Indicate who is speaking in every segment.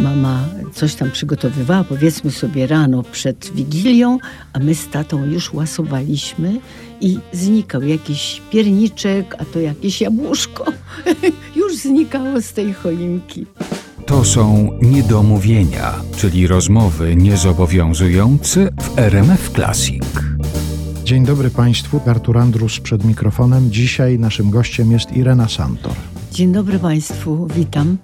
Speaker 1: Mama coś tam przygotowywała, powiedzmy sobie rano przed Wigilią, a my z tatą już łasowaliśmy i znikał jakiś pierniczek, a to jakieś jabłuszko. już znikało z tej choinki.
Speaker 2: To są niedomówienia, czyli rozmowy niezobowiązujące w RMF Classic.
Speaker 3: Dzień dobry Państwu, Artur Andrus przed mikrofonem. Dzisiaj naszym gościem jest Irena Santor.
Speaker 1: Dzień dobry Państwu, witam.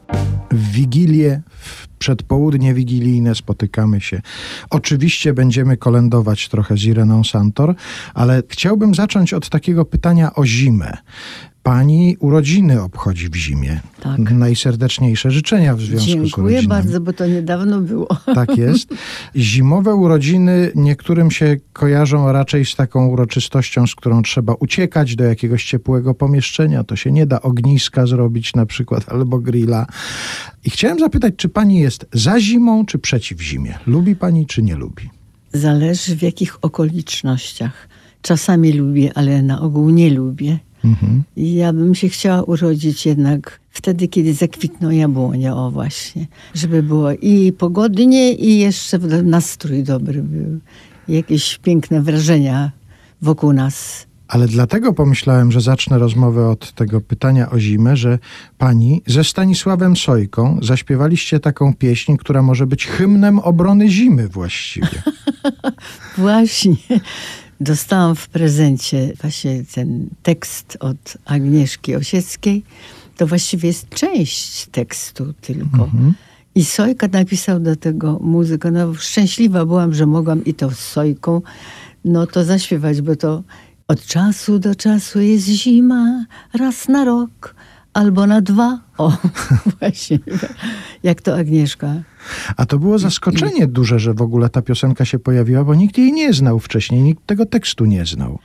Speaker 3: W Wigilię, w przedpołudnie wigilijne spotykamy się. Oczywiście będziemy kolędować trochę z Ireną Santor, ale chciałbym zacząć od takiego pytania o zimę. Pani urodziny obchodzi w zimie.
Speaker 1: Tak.
Speaker 3: Najserdeczniejsze życzenia w związku z
Speaker 1: Dziękuję
Speaker 3: urodzinami.
Speaker 1: bardzo, bo to niedawno było.
Speaker 3: Tak jest. Zimowe urodziny niektórym się kojarzą raczej z taką uroczystością, z którą trzeba uciekać do jakiegoś ciepłego pomieszczenia. To się nie da ogniska zrobić na przykład albo grilla. I chciałem zapytać, czy pani jest za zimą, czy przeciw zimie? Lubi pani, czy nie lubi?
Speaker 1: Zależy w jakich okolicznościach. Czasami lubię, ale na ogół nie lubię.
Speaker 3: Mhm.
Speaker 1: Ja bym się chciała urodzić jednak wtedy, kiedy zakwitną jabłonie, o właśnie. Żeby było i pogodnie, i jeszcze nastrój dobry był. Jakieś piękne wrażenia wokół nas.
Speaker 3: Ale dlatego pomyślałem, że zacznę rozmowę od tego pytania o zimę, że pani ze Stanisławem Sojką zaśpiewaliście taką pieśń, która może być hymnem obrony zimy właściwie.
Speaker 1: Właśnie dostałam w prezencie właśnie ten tekst od Agnieszki Osieckiej. To właściwie jest część tekstu tylko.
Speaker 3: Mhm.
Speaker 1: I Sojka napisał do tego muzykę. No, szczęśliwa byłam, że mogłam i to z Sojką no to zaśpiewać, bo to od czasu do czasu jest zima, raz na rok albo na dwa. O, właśnie, jak to Agnieszka.
Speaker 3: A to było zaskoczenie duże, że w ogóle ta piosenka się pojawiła, bo nikt jej nie znał wcześniej, nikt tego tekstu nie znał.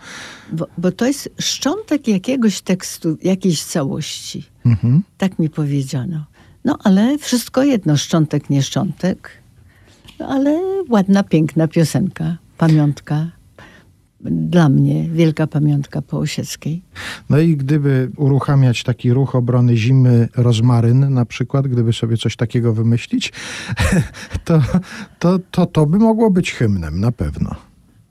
Speaker 1: Bo, bo to jest szczątek jakiegoś tekstu, jakiejś całości.
Speaker 3: Mhm.
Speaker 1: Tak mi powiedziano. No ale wszystko jedno, szczątek, nie szczątek. No ale ładna, piękna piosenka, pamiątka. Dla mnie wielka pamiątka po Osieckiej.
Speaker 3: No i gdyby uruchamiać taki ruch obrony zimy rozmaryn na przykład, gdyby sobie coś takiego wymyślić, to to, to, to by mogło być hymnem na pewno.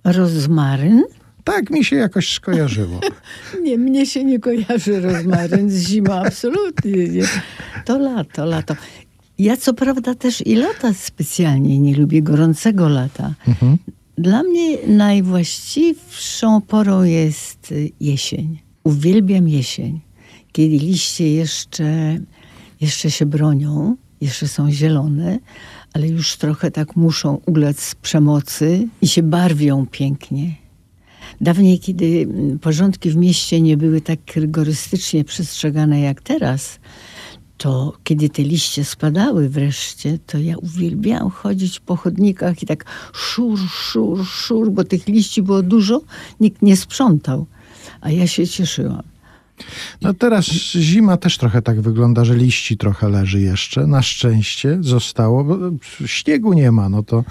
Speaker 1: Rozmaryn?
Speaker 3: Tak mi się jakoś skojarzyło.
Speaker 1: Nie, mnie się nie kojarzy rozmaryn z zimą, absolutnie nie. To lato, lato. Ja co prawda też i lata specjalnie nie lubię, gorącego lata.
Speaker 3: Mhm.
Speaker 1: Dla mnie najwłaściwszą porą jest jesień. Uwielbiam jesień, kiedy liście jeszcze, jeszcze się bronią, jeszcze są zielone, ale już trochę tak muszą ulec z przemocy i się barwią pięknie. Dawniej, kiedy porządki w mieście nie były tak rygorystycznie przestrzegane jak teraz, to kiedy te liście spadały wreszcie, to ja uwielbiałam chodzić po chodnikach i tak szur, szur, szur, bo tych liści było dużo, nikt nie sprzątał. A ja się cieszyłam.
Speaker 3: No teraz zima też trochę tak wygląda, że liści trochę leży jeszcze. Na szczęście zostało, bo śniegu nie ma, no to,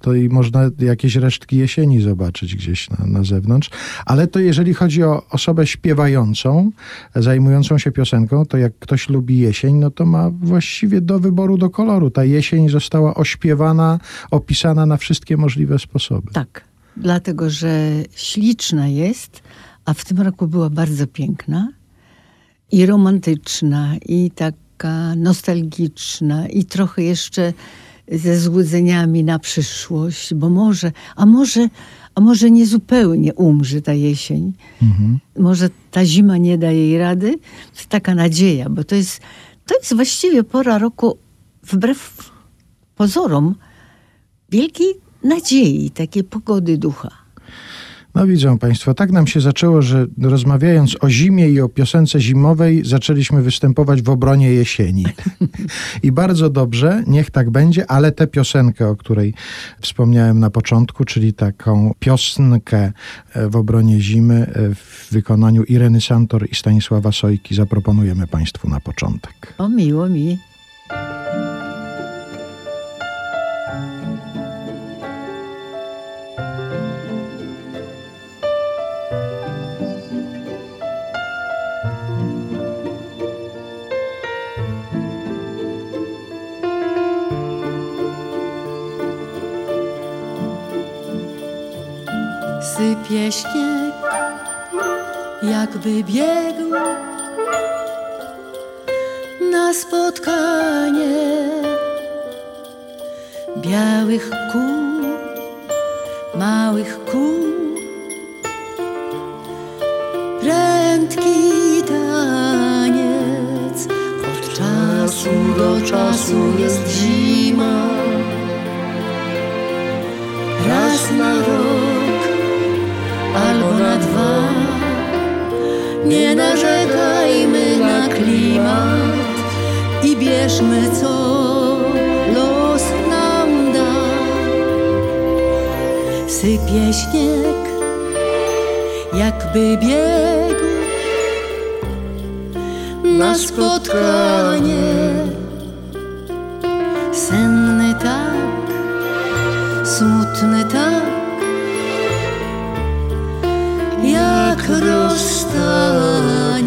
Speaker 3: to i można jakieś resztki jesieni zobaczyć gdzieś na, na zewnątrz. Ale to jeżeli chodzi o osobę śpiewającą, zajmującą się piosenką, to jak ktoś lubi jesień, no to ma właściwie do wyboru, do koloru. Ta jesień została ośpiewana, opisana na wszystkie możliwe sposoby.
Speaker 1: Tak, dlatego że śliczna jest, a w tym roku była bardzo piękna i romantyczna, i taka nostalgiczna, i trochę jeszcze ze złudzeniami na przyszłość, bo może, a może, a może nie zupełnie umrze ta jesień.
Speaker 3: Mhm.
Speaker 1: Może ta zima nie da jej rady. To taka nadzieja, bo to jest, to jest właściwie pora roku, wbrew pozorom, wielkiej nadziei, takiej pogody ducha.
Speaker 3: No widzą Państwo, tak nam się zaczęło, że rozmawiając o zimie i o piosence zimowej, zaczęliśmy występować w obronie jesieni. I bardzo dobrze, niech tak będzie, ale tę piosenkę, o której wspomniałem na początku, czyli taką piosenkę e, w obronie zimy e, w wykonaniu Ireny Santor i Stanisława Sojki zaproponujemy Państwu na początek.
Speaker 1: O, miło mi. Sypie śnieg, jakby biegł na spotkanie białych kół, małych kół. Prędki taniec, od czasu do czasu jest zima. Raz na rok albo na dwa, nie narzekajmy na klimat i bierzmy co los nam da. Sypie śnieg, jakby biegł na spotkanie. Senny tak, smutny tak, jak rozstanie.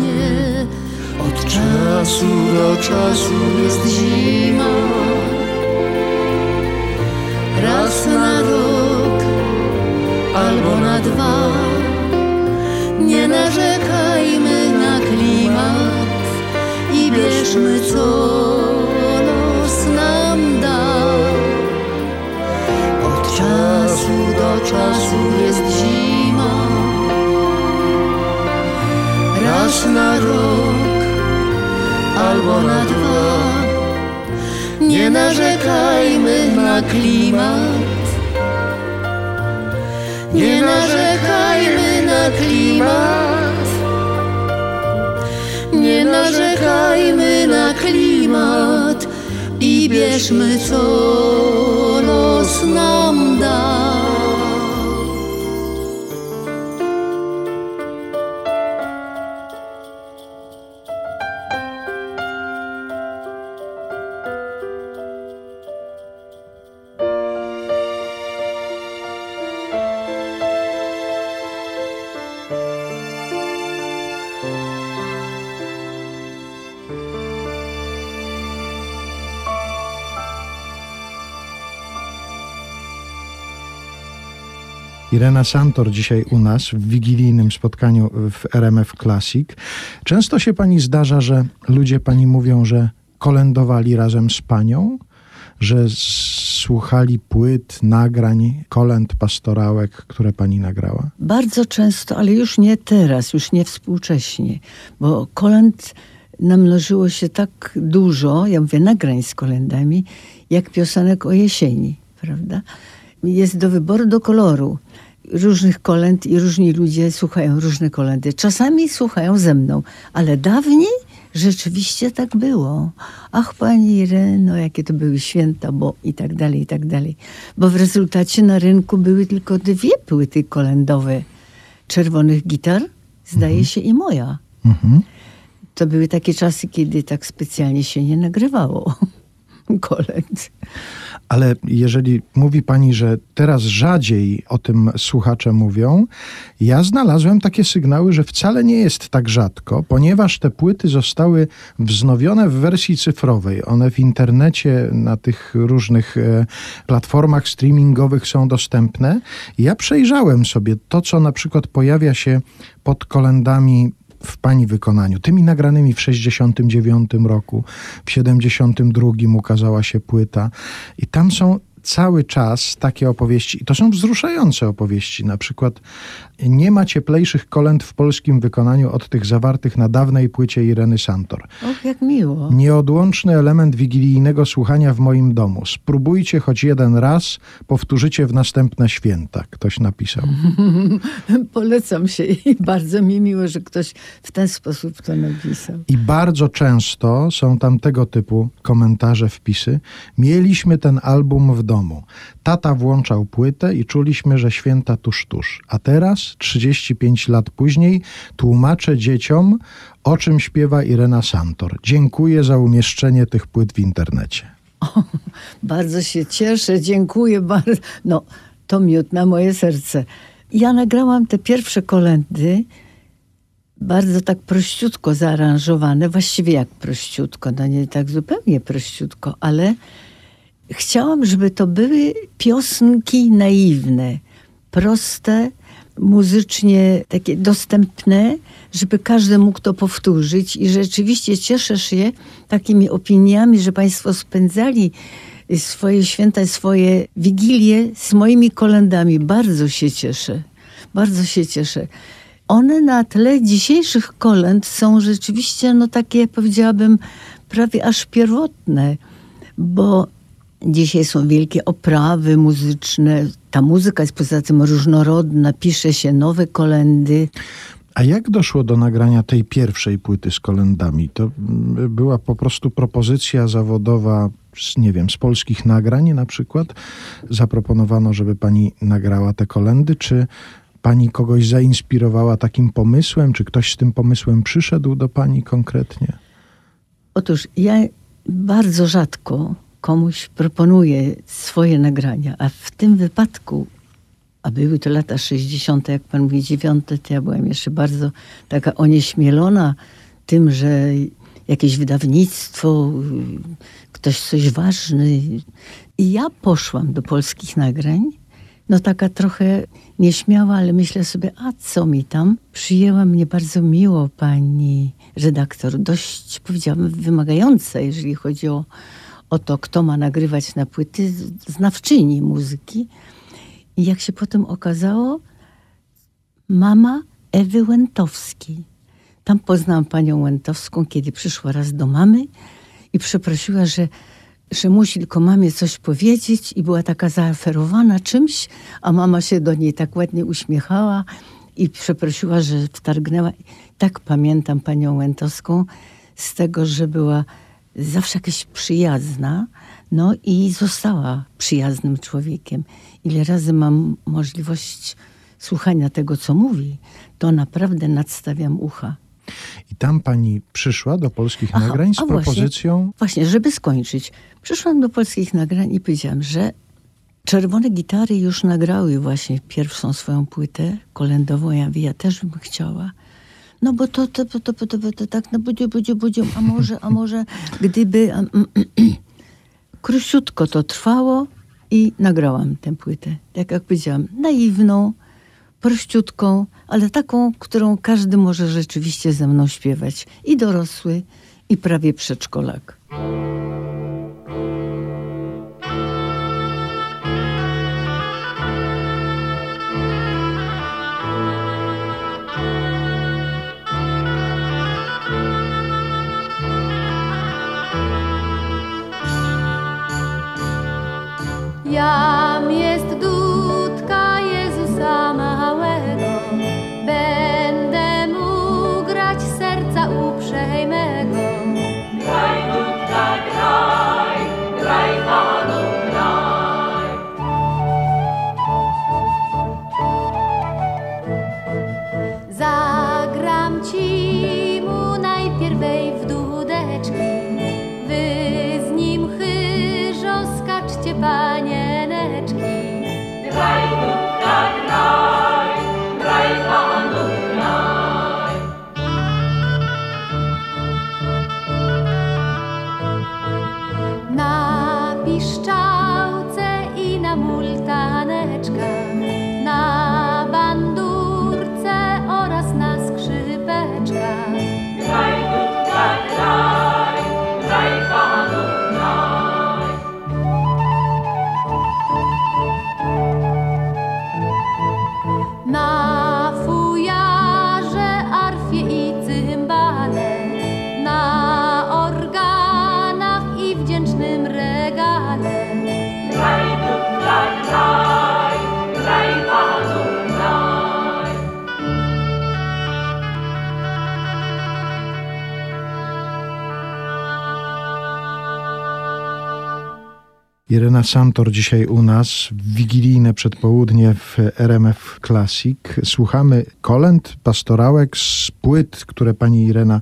Speaker 1: Od czasu do czasu jest zima. Raz na rok albo na dwa. Nie narzekajmy na klimat i bierzmy co los nam da. Od czasu do czasu Raz na rok albo na dwa. Nie narzekajmy na klimat. Nie narzekajmy na klimat. Nie narzekajmy na klimat i bierzmy co los nam
Speaker 3: Irena Santor dzisiaj u nas w wigilijnym spotkaniu w RMF Classic. Często się pani zdarza, że ludzie pani mówią, że kolędowali razem z panią, że słuchali płyt, nagrań, kolęd pastorałek, które pani nagrała?
Speaker 1: Bardzo często, ale już nie teraz, już nie współcześnie, bo kolęd namnożyło się tak dużo, ja mówię nagrań z kolędami, jak piosenek o jesieni, prawda? Jest do wyboru, do koloru różnych kolęd i różni ludzie słuchają różne kolendy. Czasami słuchają ze mną, ale dawniej rzeczywiście tak było. Ach, pani Ireno, jakie to były święta, bo i tak dalej, i tak dalej. Bo w rezultacie na rynku były tylko dwie płyty kolędowe czerwonych gitar, zdaje
Speaker 3: mhm.
Speaker 1: się, i moja.
Speaker 3: Mhm.
Speaker 1: To były takie czasy, kiedy tak specjalnie się nie nagrywało kolęd.
Speaker 3: Ale jeżeli mówi pani, że teraz rzadziej o tym słuchacze mówią, ja znalazłem takie sygnały, że wcale nie jest tak rzadko, ponieważ te płyty zostały wznowione w wersji cyfrowej. One w internecie, na tych różnych e, platformach streamingowych są dostępne. Ja przejrzałem sobie to, co na przykład pojawia się pod kolendami w pani wykonaniu, tymi nagranymi w 69 roku, w 72 ukazała się płyta. I tam są cały czas takie opowieści, i to są wzruszające opowieści. Na przykład nie ma cieplejszych kolęd w polskim wykonaniu od tych zawartych na dawnej płycie Ireny Santor.
Speaker 1: Och, jak miło.
Speaker 3: Nieodłączny element wigilijnego słuchania w moim domu. Spróbujcie choć jeden raz, powtórzycie w następne święta. Ktoś napisał.
Speaker 1: Polecam się i bardzo mi miło, że ktoś w ten sposób to napisał.
Speaker 3: I bardzo często są tam tego typu komentarze, wpisy. Mieliśmy ten album w domu. Tata włączał płytę i czuliśmy, że święta tuż, tuż. A teraz 35 lat później, tłumaczę dzieciom, o czym śpiewa Irena Santor. Dziękuję za umieszczenie tych płyt w internecie.
Speaker 1: O, bardzo się cieszę, dziękuję bardzo. No, to miód na moje serce. Ja nagrałam te pierwsze kolendy, bardzo tak prościutko zaaranżowane, właściwie jak prościutko, no nie tak zupełnie prościutko, ale chciałam, żeby to były piosenki naiwne, proste, muzycznie takie dostępne, żeby każdy mógł to powtórzyć i rzeczywiście cieszę się takimi opiniami, że Państwo spędzali swoje święta, swoje wigilie z moimi kolendami. Bardzo się cieszę. Bardzo się cieszę. One na tle dzisiejszych kolęd są rzeczywiście, no takie powiedziałabym, prawie aż pierwotne, bo dzisiaj są wielkie oprawy muzyczne. Ta muzyka jest poza tym różnorodna, pisze się nowe kolendy.
Speaker 3: A jak doszło do nagrania tej pierwszej płyty z kolendami? To mm, była po prostu propozycja zawodowa, z, nie wiem, z polskich nagrań na przykład? Zaproponowano, żeby pani nagrała te kolendy, czy pani kogoś zainspirowała takim pomysłem, czy ktoś z tym pomysłem przyszedł do pani konkretnie?
Speaker 1: Otóż ja bardzo rzadko komuś proponuję swoje nagrania, a w tym wypadku, a były to lata 60., jak pan mówi, 9, to ja byłam jeszcze bardzo taka onieśmielona tym, że jakieś wydawnictwo, ktoś coś ważny. I ja poszłam do polskich nagrań no taka trochę nieśmiała, ale myślę sobie, a co mi tam? Przyjęła mnie bardzo miło pani redaktor, dość powiedziałabym wymagająca, jeżeli chodzi o, o to, kto ma nagrywać na płyty, znawczyni muzyki. I jak się potem okazało, mama Ewy Łętowskiej. Tam poznałam panią Łętowską, kiedy przyszła raz do mamy i przeprosiła, że że musi tylko mamie coś powiedzieć i była taka zaaferowana czymś, a mama się do niej tak ładnie uśmiechała i przeprosiła, że wtargnęła. Tak pamiętam panią Łętowską z tego, że była zawsze jakaś przyjazna, no i została przyjaznym człowiekiem. Ile razy mam możliwość słuchania tego, co mówi, to naprawdę nadstawiam ucha.
Speaker 3: I tam pani przyszła do polskich Aha, nagrań z propozycją.
Speaker 1: Właśnie, właśnie, żeby skończyć. Przyszłam do polskich nagrań i powiedziałam, że Czerwone Gitary już nagrały właśnie pierwszą swoją płytę kolendową. Ja mówię, ja też bym chciała. No bo to, to, to, to, to, to, to tak, no budziu, budziu, budziu, a może, a może, gdyby... Um, um, Króciutko to trwało i nagrałam tę płytę. Tak jak powiedziałam, naiwną, prościutką, ale taką, którą każdy może rzeczywiście ze mną śpiewać. I dorosły, i prawie przedszkolak.
Speaker 4: Jam jest dudka Jezusa małego, będę mu grać serca uprzejmego.
Speaker 5: Graj, dudka, graj, graj, panu, graj.
Speaker 4: Zagram ci mu najpierwej w dudeczki, wy z nim chyżo skaczcie, panieneczki.
Speaker 3: Irena Santor dzisiaj u nas, wigilijne przedpołudnie w RMF Classic. Słuchamy kolęd, pastorałek z płyt, które pani Irena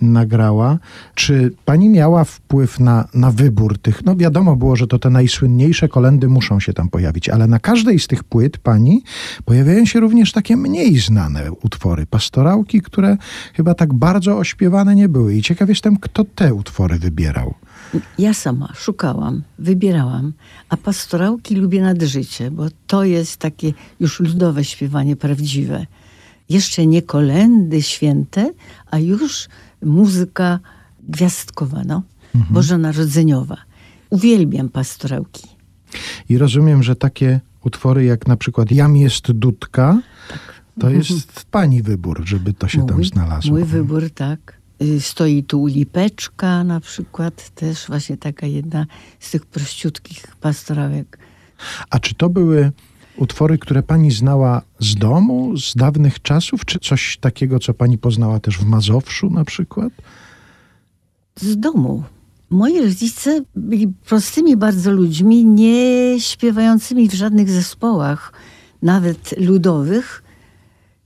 Speaker 3: nagrała. Czy pani miała wpływ na, na wybór tych? No wiadomo było, że to te najsłynniejsze kolendy muszą się tam pojawić, ale na każdej z tych płyt pani pojawiają się również takie mniej znane utwory, pastorałki, które chyba tak bardzo ośpiewane nie były. I ciekaw jestem, kto te utwory wybierał.
Speaker 1: Ja sama szukałam, wybierałam, a pastorałki lubię nad życie, bo to jest takie już ludowe śpiewanie prawdziwe. Jeszcze nie kolendy święte, a już muzyka gwiazdkowa, no, bożonarodzeniowa. Uwielbiam pastorałki.
Speaker 3: I rozumiem, że takie utwory jak na przykład Jam jest Dudka, to jest pani wybór, żeby to się tam znalazło.
Speaker 1: Mój wybór, tak. Y, Stoi tu lipeczka na przykład, też właśnie taka jedna z tych prościutkich pastorałek.
Speaker 3: A czy to były utwory, które pani znała z domu, z dawnych czasów, czy coś takiego, co pani poznała też w Mazowszu na przykład?
Speaker 1: z domu. Moi rodzice byli prostymi bardzo ludźmi, nie śpiewającymi w żadnych zespołach, nawet ludowych,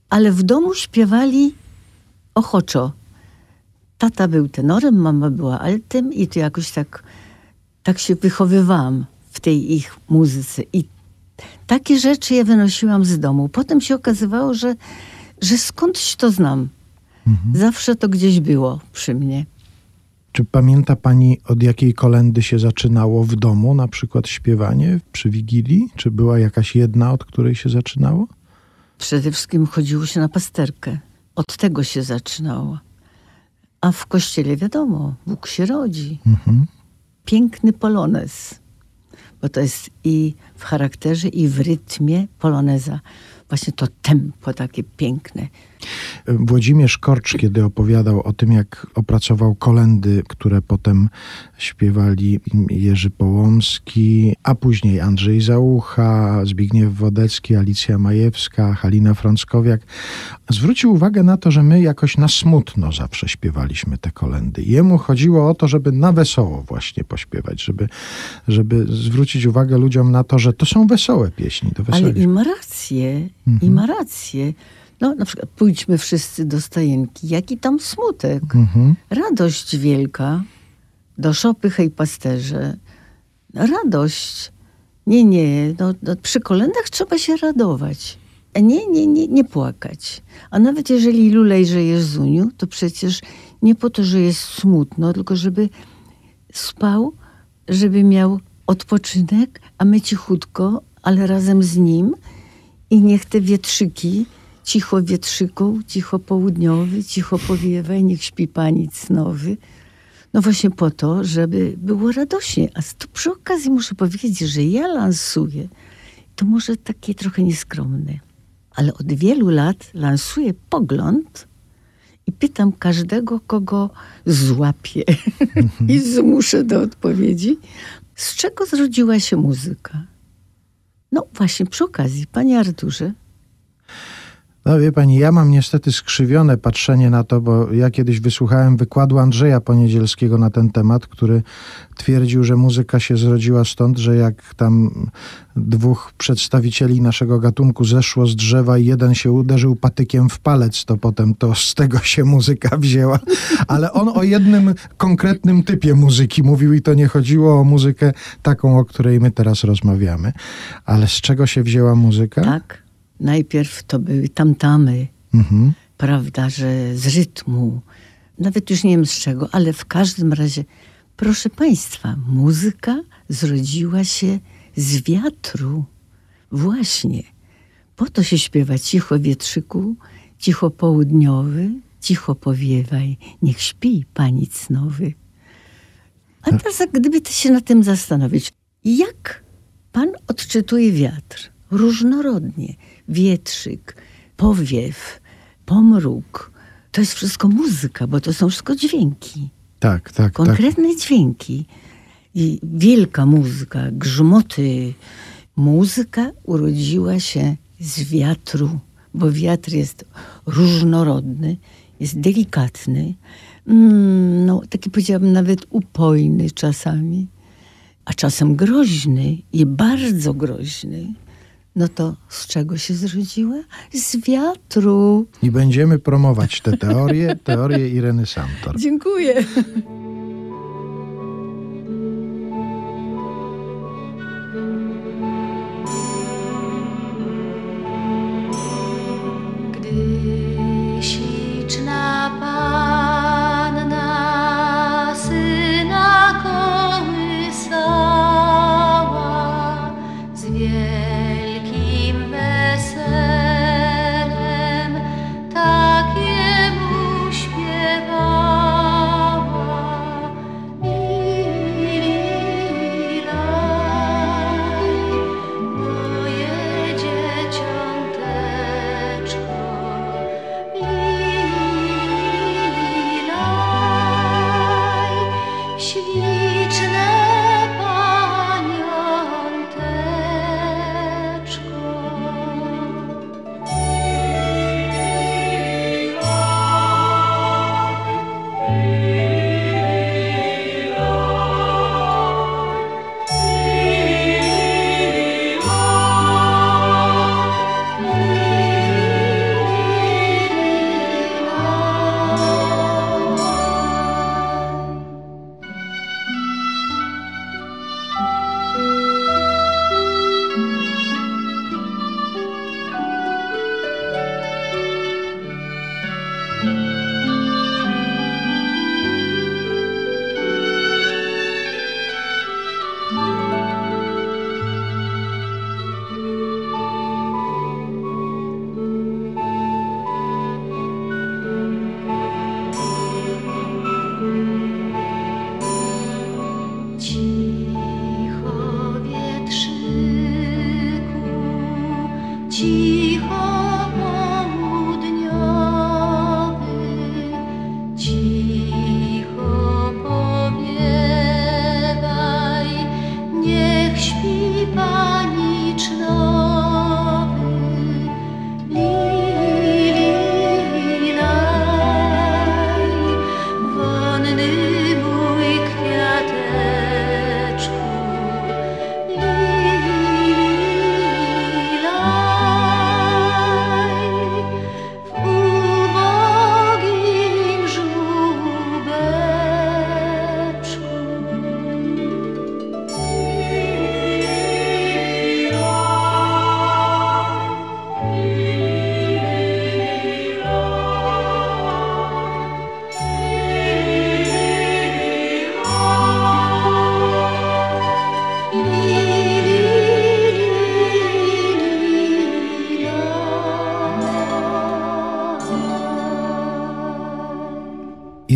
Speaker 1: ale w domu śpiewali ochoczo. Tata był tenorem, mama była altem i to jakoś tak, tak się wychowywałam w tej ich muzyce. I takie rzeczy ja wynosiłam z domu. Potem się okazywało, że, że skądś to znam. Zawsze to gdzieś było przy mnie.
Speaker 3: Czy pamięta pani, od jakiej kolendy się zaczynało w domu, na przykład śpiewanie przy Wigilii? Czy była jakaś jedna, od której się zaczynało?
Speaker 1: Przede wszystkim chodziło się na pasterkę. Od tego się zaczynało. A w kościele wiadomo, Bóg się rodzi. Piękny polonez. Bo to jest i w charakterze, i w rytmie poloneza. Właśnie to tempo takie piękne.
Speaker 3: Włodzimierz Korcz, kiedy opowiadał o tym, jak opracował kolendy, które potem śpiewali Jerzy Połomski, a później Andrzej Załucha, Zbigniew Wodecki, Alicja Majewska, Halina Frąckowiak, zwrócił uwagę na to, że my jakoś na smutno zawsze śpiewaliśmy te kolendy. Jemu chodziło o to, żeby na wesoło właśnie pośpiewać, żeby, żeby zwrócić uwagę ludziom na to, że to są wesołe pieśni. Do
Speaker 1: Ale
Speaker 3: wesołych
Speaker 1: i rację, i ma rację. No na przykład pójdźmy wszyscy do stajenki. Jaki tam smutek. Radość wielka. Do szopy hej pasterze. Radość. Nie, nie. No, no, przy kolendach trzeba się radować. A Nie, nie, nie, nie płakać. A nawet jeżeli lulejże Jezuniu, to przecież nie po to, że jest smutno, tylko żeby spał, żeby miał odpoczynek, a my cichutko, ale razem z nim i niech te wietrzyki, cicho wietrzyku, cicho południowy, cicho powiewaj, niech śpi pani cnowy. No właśnie po to, żeby było radośnie. A tu przy okazji muszę powiedzieć, że ja lansuję, to może takie trochę nieskromne, ale od wielu lat lansuję pogląd i pytam każdego, kogo złapię i zmuszę do odpowiedzi, z czego zrodziła się muzyka. No właśnie przy okazji, panie Arturze,
Speaker 3: No wie pani, ja mam niestety skrzywione patrzenie na to, bo ja kiedyś wysłuchałem wykładu Andrzeja Poniedzielskiego na ten temat, który twierdził, że muzyka się zrodziła stąd, że jak tam dwóch przedstawicieli naszego gatunku zeszło z drzewa i jeden się uderzył patykiem w palec, to potem to z tego się muzyka wzięła. Ale on o jednym konkretnym typie muzyki mówił i to nie chodziło o muzykę taką, o której my teraz rozmawiamy. Ale z czego się wzięła muzyka?
Speaker 1: tak, najpierw to były tamtamy,
Speaker 3: Mhm.
Speaker 1: prawda, że z rytmu, nawet już nie wiem z czego, ale w każdym razie, proszę Państwa, muzyka zrodziła się z wiatru. Właśnie. Po to się śpiewa cicho wietrzyku, cicho południowy, cicho powiewaj, niech śpi pani cnowy. A teraz jak gdyby ty się nad tym zastanowić, jak pan odczytuje wiatr? Różnorodnie. Wietrzyk, powiew, pomruk. To jest wszystko muzyka, bo to są wszystko dźwięki.
Speaker 3: Tak, tak, tak.
Speaker 1: Konkretne dźwięki. I wielka muzyka, grzmoty. Muzyka urodziła się z wiatru, bo wiatr jest różnorodny, jest delikatny, mm, no taki powiedziałabym nawet upojny czasami, a czasem groźny i bardzo groźny. No to z czego się zrodziła? Z wiatru.
Speaker 3: I będziemy promować te teorie, teorie Ireny Santor.
Speaker 1: Dziękuję.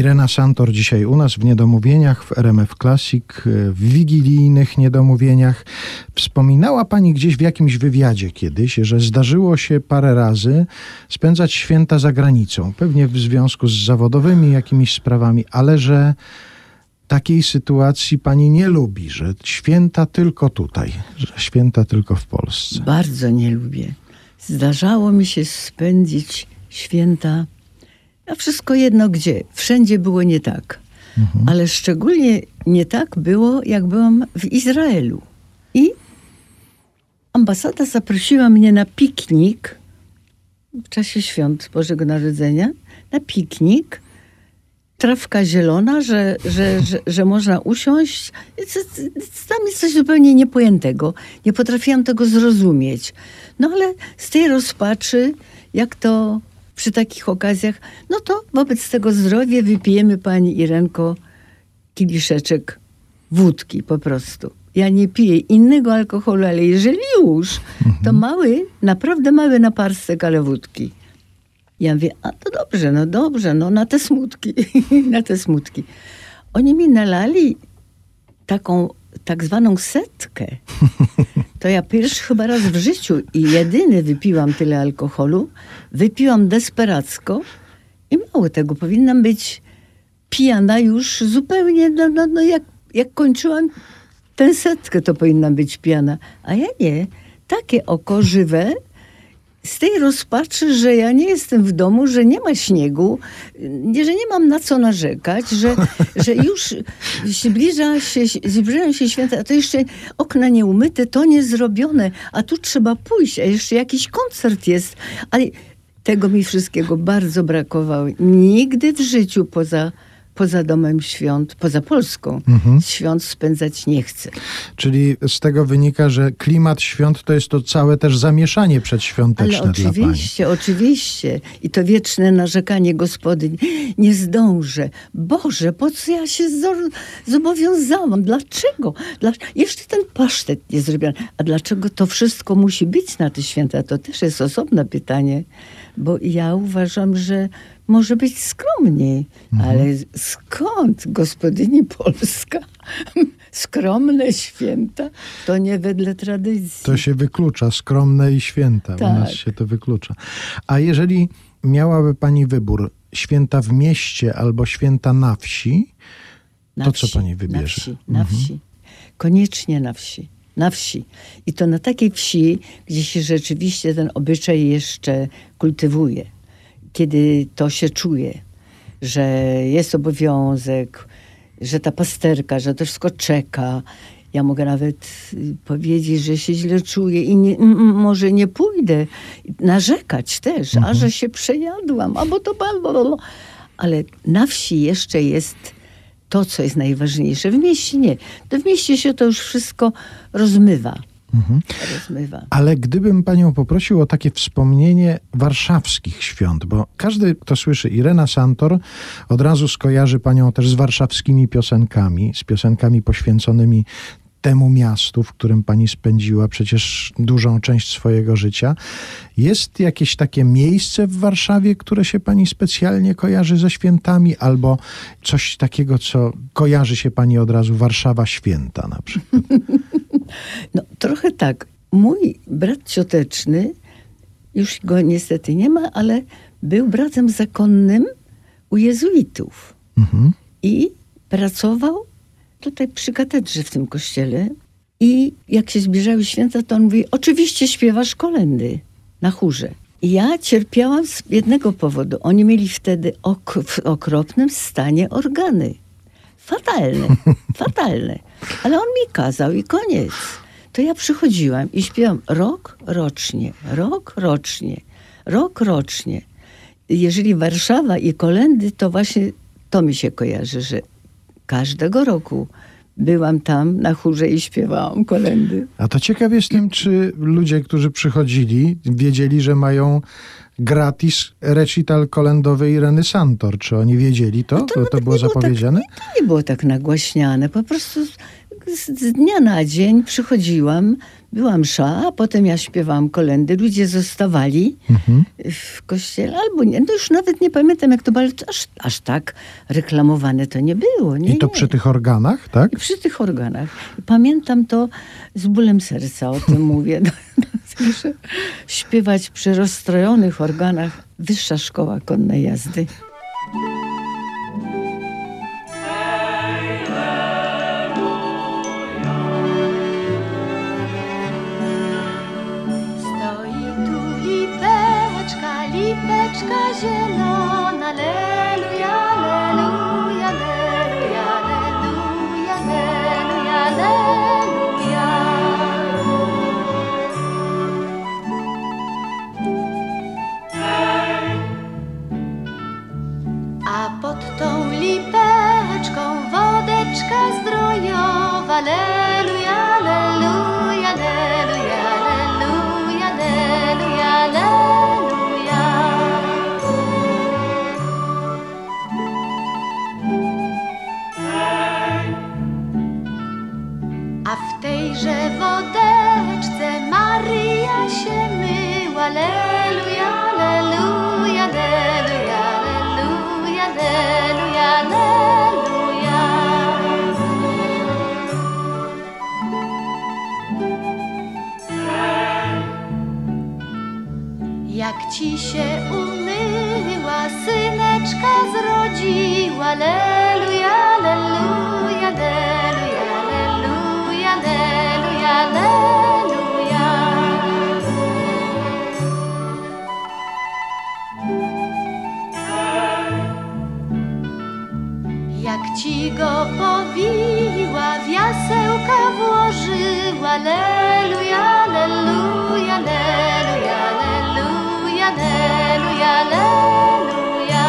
Speaker 3: Irena Santor dzisiaj u nas w Niedomówieniach w RMF Classic, w wigilijnych Niedomówieniach. Wspominała Pani gdzieś w jakimś wywiadzie kiedyś, że zdarzyło się parę razy spędzać święta za granicą, pewnie w związku z zawodowymi jakimiś sprawami, ale że takiej sytuacji Pani nie lubi, że święta tylko tutaj, że święta tylko w Polsce.
Speaker 1: Bardzo nie lubię. Zdarzało mi się spędzić święta, a wszystko jedno gdzie. Wszędzie było nie tak. Ale szczególnie nie tak było, jak byłam w Izraelu. I ambasada zaprosiła mnie na piknik w czasie świąt Bożego Narodzenia, na piknik. Trawka zielona, że, że, że, że można usiąść. Tam jest coś zupełnie niepojętego. Nie potrafiłam tego zrozumieć. No ale z tej rozpaczy, jak to przy takich okazjach, no to wobec tego zdrowia wypijemy pani Irenko kieliszeczek wódki po prostu. Ja nie piję innego alkoholu, ale jeżeli już, to mały, naprawdę mały naparstek, ale wódki. Ja mówię, a to dobrze, no dobrze, no na te smutki, na te smutki. Oni mi nalali taką tak zwaną setkę. To ja pierwszy chyba raz w życiu i jedyny wypiłam tyle alkoholu. Wypiłam desperacko i mało tego, powinnam być pijana już zupełnie, no, no, no jak, jak kończyłam tę setkę, to powinnam być pijana. A ja nie. Takie oko żywe, z tej rozpaczy, że ja nie jestem w domu, że nie ma śniegu, nie, że nie mam na co narzekać, że, że już zbliża się, zbliżają się święta, a to jeszcze okna nie umyte, to nie zrobione, a tu trzeba pójść, a jeszcze jakiś koncert jest. Ale tego mi wszystkiego bardzo brakowało. Nigdy w życiu poza, poza domem świąt, poza Polską, świąt spędzać nie chcę.
Speaker 3: Czyli z tego wynika, że klimat świąt to jest to całe też zamieszanie
Speaker 1: Ale
Speaker 3: przedświąteczne dla Pani.
Speaker 1: oczywiście, oczywiście. I to wieczne narzekanie gospodyń. Nie zdążę. Boże, po co ja się zo- zobowiązałam? Dlaczego? Dla... Jeszcze ten pasztet nie zrobiony. A dlaczego to wszystko musi być na te święta? To też jest osobne pytanie. Bo ja uważam, że może być skromniej.
Speaker 3: Mhm.
Speaker 1: Ale skąd gospodyni Polska? Skromne święta? To nie wedle tradycji.
Speaker 3: To się wyklucza, skromne i święta. U
Speaker 1: Tak.
Speaker 3: nas się to wyklucza. A jeżeli miałaby Pani wybór, święta w mieście albo święta na wsi,
Speaker 1: Na
Speaker 3: To co
Speaker 1: wsi,
Speaker 3: pani
Speaker 1: Na
Speaker 3: wybierze?
Speaker 1: wsi, na wsi. Koniecznie na wsi. Na wsi. I to na takiej wsi, gdzie się rzeczywiście ten obyczaj jeszcze kultywuje. Kiedy to się czuje, że jest obowiązek, że ta pasterka, że to wszystko czeka. Ja mogę nawet y, powiedzieć, że się źle czuję i nie, może nie pójdę. Narzekać też, a że się przejadłam, albo to bla. Ale na wsi jeszcze jest to, co jest najważniejsze. W mieście nie. To w mieście się to już wszystko rozmywa. Rozmywa.
Speaker 3: ale gdybym Panią poprosił o takie wspomnienie warszawskich świąt, bo każdy, kto słyszy Irena Santor, od razu skojarzy Panią też z warszawskimi piosenkami, z piosenkami poświęconymi temu miastu, w którym pani spędziła przecież dużą część swojego życia. Jest jakieś takie miejsce w Warszawie, które się pani specjalnie kojarzy ze świętami, albo coś takiego, co kojarzy się pani od razu Warszawa święta na przykład?
Speaker 1: No, trochę tak. Mój brat cioteczny, już go niestety nie ma, ale był bratem zakonnym u jezuitów.
Speaker 3: Mhm.
Speaker 1: I pracował tutaj przy katedrze w tym kościele. I jak się zbliżały święta, to on mówi, oczywiście śpiewasz kolendy na chórze. I ja cierpiałam z jednego powodu. Oni mieli wtedy ok- w okropnym stanie organy. Fatalne, fatalne. Ale on mi kazał i koniec. To ja przychodziłam i śpiewam rok rocznie, rok rocznie, rok rocznie. Jeżeli Warszawa i kolendy, to właśnie to mi się kojarzy, że każdego roku byłam tam na chórze i śpiewałam kolendy.
Speaker 3: A to ciekaw jestem, czy ludzie, którzy przychodzili, wiedzieli, że mają gratis recital kolendowy Ireny Santor. Czy oni wiedzieli to? To, to,
Speaker 1: nawet
Speaker 3: było
Speaker 1: nie było tak-
Speaker 3: zapowiedziane?
Speaker 1: To nie było tak nagłaśniane. Po prostu z, z dnia na dzień przychodziłam, była msza, a potem ja śpiewałam kolendy. Ludzie zostawali
Speaker 3: Mhm.
Speaker 1: w kościele albo nie. No już nawet nie pamiętam jak to było, ale aż, aż tak reklamowane to nie było. Nie,
Speaker 3: I to
Speaker 1: nie.
Speaker 3: przy tych organach, tak?
Speaker 1: I przy tych organach. Pamiętam to z bólem serca, o tym mówię. Śpiewać przy rozstrojonych organach. Wyższa szkoła konnej jazdy.
Speaker 4: Zielona, leluja, leluja, leluja, leluja, leluja, leluja. A pod tą lipeczką wodeczka zdrojowa, leluja, tejże wodeczce Maryja się myła, leluja, leluja, leluja, leluja, leluja, leluja. Jak ci się umyła, syneczka zrodziła, leluja, Go powiła, w jasełka włożyła, leluja, leluja, leluja, leluja, leluja, leluja.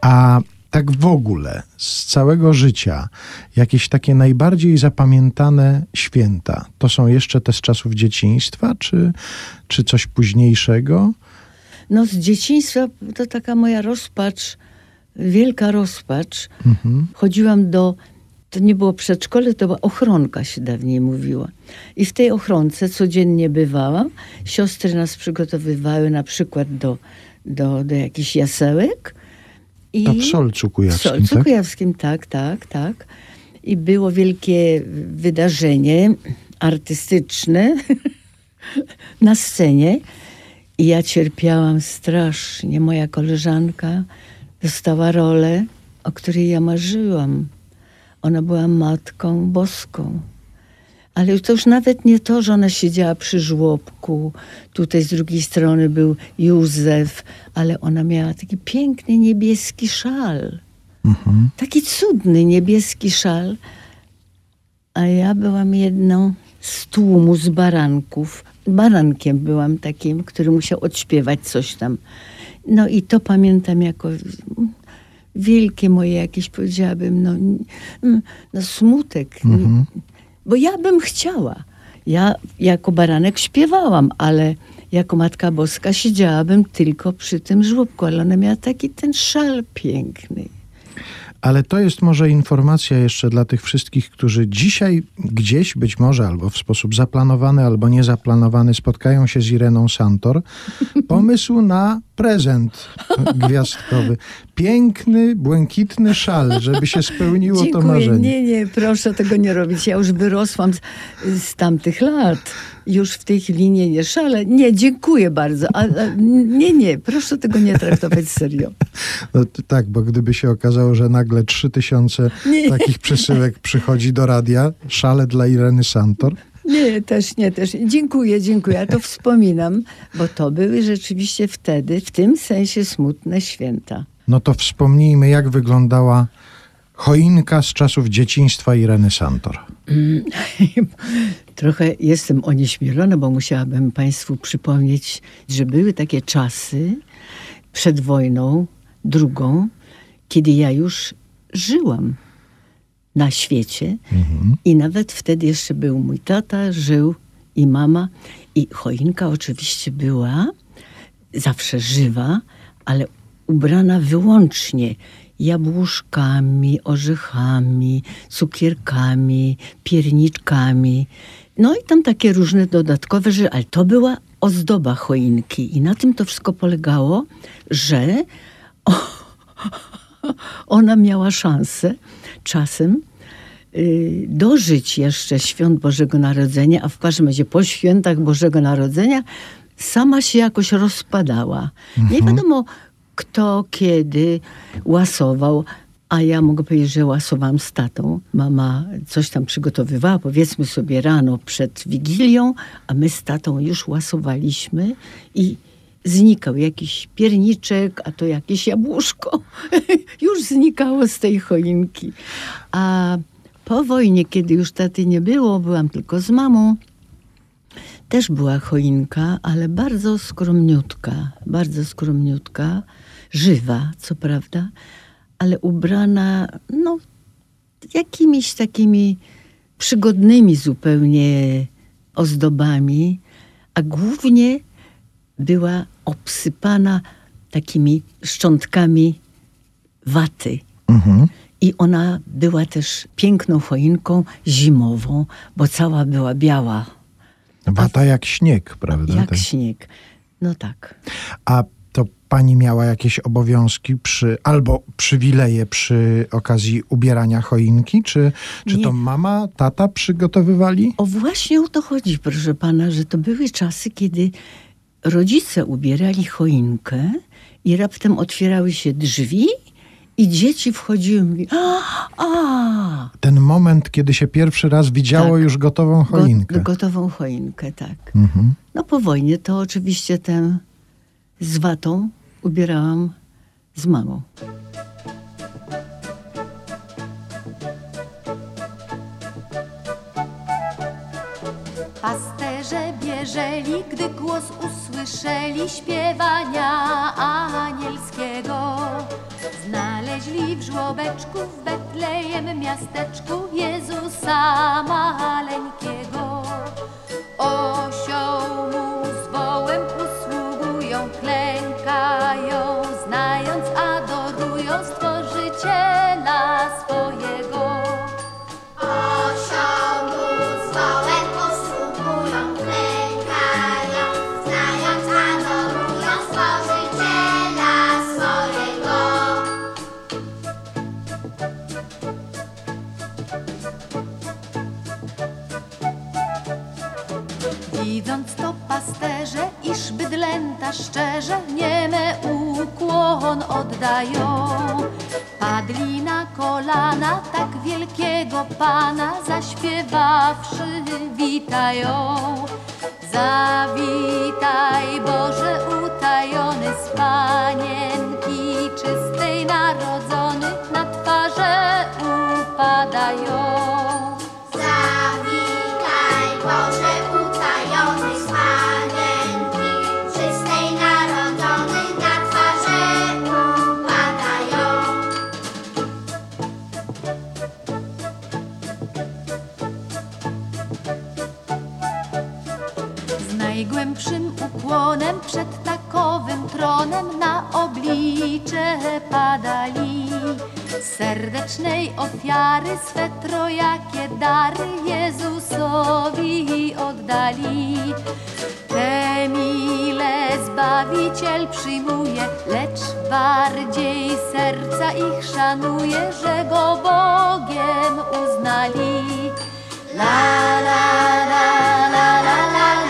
Speaker 3: A tak w ogóle z całego życia, jakieś takie najbardziej zapamiętane święta, to są jeszcze te z czasów dzieciństwa, czy, czy coś późniejszego?
Speaker 1: No z dzieciństwa to taka moja rozpacz, wielka rozpacz. Chodziłam do, to nie było przedszkole, to była ochronka się dawniej mówiła. I w tej ochronce codziennie bywałam. Siostry nas przygotowywały na przykład do, do, do jakichś jasełek. I
Speaker 3: To w Solcu
Speaker 1: w
Speaker 3: Kujawskim,
Speaker 1: Solcu
Speaker 3: tak?
Speaker 1: Kujawskim, tak, tak, tak. I było wielkie wydarzenie artystyczne na scenie. I ja cierpiałam strasznie. Moja koleżanka dostała rolę, o której ja marzyłam. Ona była matką boską. Ale to już nawet nie to, że ona siedziała przy żłobku, tutaj z drugiej strony był Józef, ale ona miała taki piękny niebieski szal. Taki cudny niebieski szal. A ja byłam jedną z tłumu z baranków. Barankiem byłam takim, który musiał odśpiewać coś tam. No i to pamiętam jako wielkie moje jakieś, powiedziałabym, no, no smutek. Bo ja bym chciała. Ja jako baranek śpiewałam, ale jako Matka Boska siedziałabym tylko przy tym żłobku, ale ona miała taki ten szal piękny.
Speaker 3: Ale to jest może informacja jeszcze dla tych wszystkich, którzy dzisiaj gdzieś być może albo w sposób zaplanowany, albo niezaplanowany spotkają się z Ireną Santor. Pomysł na prezent gwiazdkowy. Piękny, błękitny szal, żeby się spełniło to
Speaker 1: Dziękuję.
Speaker 3: marzenie.
Speaker 1: Nie, nie, proszę tego nie robić. Ja już wyrosłam z, z tamtych lat. Już w tej chwili nie, nie szale. Nie, dziękuję bardzo. A, a, nie, nie, proszę tego nie traktować serio.
Speaker 3: No, tak, bo gdyby się okazało, że nagle trzy tysiące takich przesyłek przychodzi do radia, szale dla Ireny Santor,
Speaker 1: Nie, też nie, też. Dziękuję, dziękuję. Ja to wspominam, bo to były rzeczywiście wtedy, w tym sensie smutne święta.
Speaker 3: no to wspomnijmy, jak wyglądała choinka z czasów dzieciństwa Ireny Santor.
Speaker 1: Trochę jestem onieśmielona, bo musiałabym Państwu przypomnieć, że były takie czasy przed wojną drugą, kiedy ja już żyłam na świecie i nawet wtedy jeszcze był mój tata, żył i mama i choinka oczywiście była zawsze żywa, ale ubrana wyłącznie jabłuszkami, orzechami, cukierkami, pierniczkami. No i tam takie różne dodatkowe rzeczy, ale to była ozdoba choinki. I na tym to wszystko polegało, że ona miała szansę czasem y, dożyć jeszcze świąt Bożego Narodzenia, a w każdym razie po świętach Bożego Narodzenia sama się jakoś rozpadała. Nie wiadomo kto, kiedy łasował, a ja mogę powiedzieć, że łasowałam z tatą. Mama coś tam przygotowywała, powiedzmy sobie rano przed Wigilią, a my z tatą już łasowaliśmy i znikał jakiś pierniczek, a to jakieś jabłuszko. już znikało z tej choinki. A po wojnie, kiedy już taty nie było, byłam tylko z mamą, też była choinka, ale bardzo skromniutka, bardzo skromniutka, żywa, co prawda, ale ubrana, no, jakimiś takimi przygodnymi zupełnie ozdobami, a głównie była obsypana takimi szczątkami waty. I ona była też piękną choinką zimową, bo cała była biała,
Speaker 3: Wata jak śnieg, prawda?
Speaker 1: jak
Speaker 3: Tak.
Speaker 1: śnieg. No tak.
Speaker 3: A to pani miała jakieś obowiązki przy, albo przywileje przy okazji ubierania choinki? Czy, czy
Speaker 1: Nie.
Speaker 3: to mama, tata przygotowywali?
Speaker 1: O właśnie o to chodzi, proszę pana, że to były czasy, kiedy rodzice ubierali choinkę i raptem otwierały się drzwi i dzieci wchodziły i mówiły, a,
Speaker 3: Ten moment, kiedy się pierwszy raz widziało
Speaker 1: Tak.
Speaker 3: już gotową choinkę.
Speaker 1: Go, gotową choinkę, tak.
Speaker 3: Mhm.
Speaker 1: No po wojnie to oczywiście tę z watą ubierałam z mamą.
Speaker 4: Bieżeli, gdy głos usłyszeli śpiewania anielskiego. Znaleźli w żłobeczku w Betlejem miasteczku Jezusa maleńkiego. Padli na kolana, tak wielkiego Pana zaśpiewawszy witają. Zawitaj Boże utajony z Panienki czystej narodzony na twarze upadają.
Speaker 6: Zawitaj Boże
Speaker 4: Serdecznej ofiary swe trojakie dary Jezusowi oddali. Te mile Zbawiciel przyjmuje, lecz bardziej serca ich szanuje, że Go Bogiem uznali. La la la la la la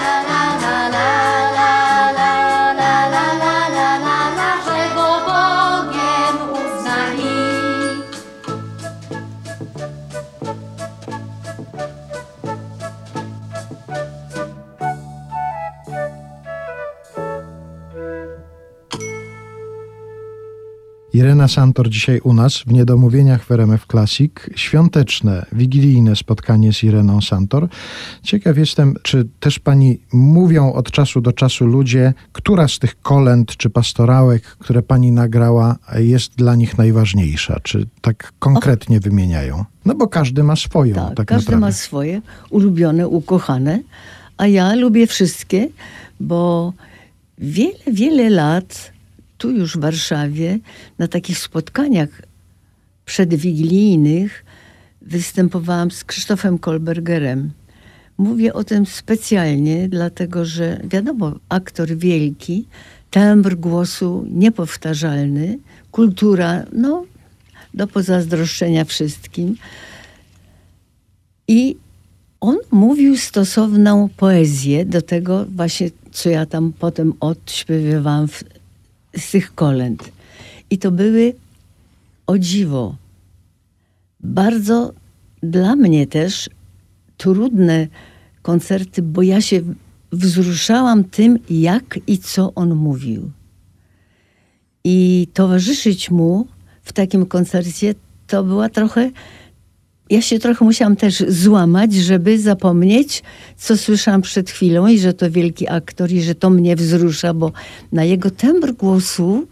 Speaker 3: Irena Santor dzisiaj u nas w Niedomówieniach w RMF Classic. Świąteczne, wigilijne spotkanie z Ireną Santor. Ciekaw jestem, czy też pani mówią od czasu do czasu ludzie, która z tych kolęd czy pastorałek, które pani nagrała, jest dla nich najważniejsza? Czy tak konkretnie wymieniają? No bo każdy ma swoją, tak,
Speaker 1: Tak, każdy
Speaker 3: naprawdę.
Speaker 1: ma swoje ulubione, ukochane, a ja lubię wszystkie, bo wiele, wiele lat tu już w Warszawie na takich spotkaniach przedwigilijnych występowałam z Krzysztofem Kolbergerem. Mówię o tym specjalnie, dlatego że wiadomo, aktor wielki, tembr głosu niepowtarzalny, kultura, no, do pozazdroszczenia wszystkim. I on mówił stosowną poezję do tego właśnie, co ja tam potem odśpiewywałam w, z tych kolęd. I to były, o dziwo, bardzo dla mnie też trudne koncerty, bo ja się wzruszałam tym, jak i co on mówił. I towarzyszyć mu w takim koncercie to była trochę. Ja się trochę musiałam też złamać, żeby zapomnieć, co słyszałam przed chwilą, i że to wielki aktor, i że to mnie wzrusza, bo na jego tembr głosu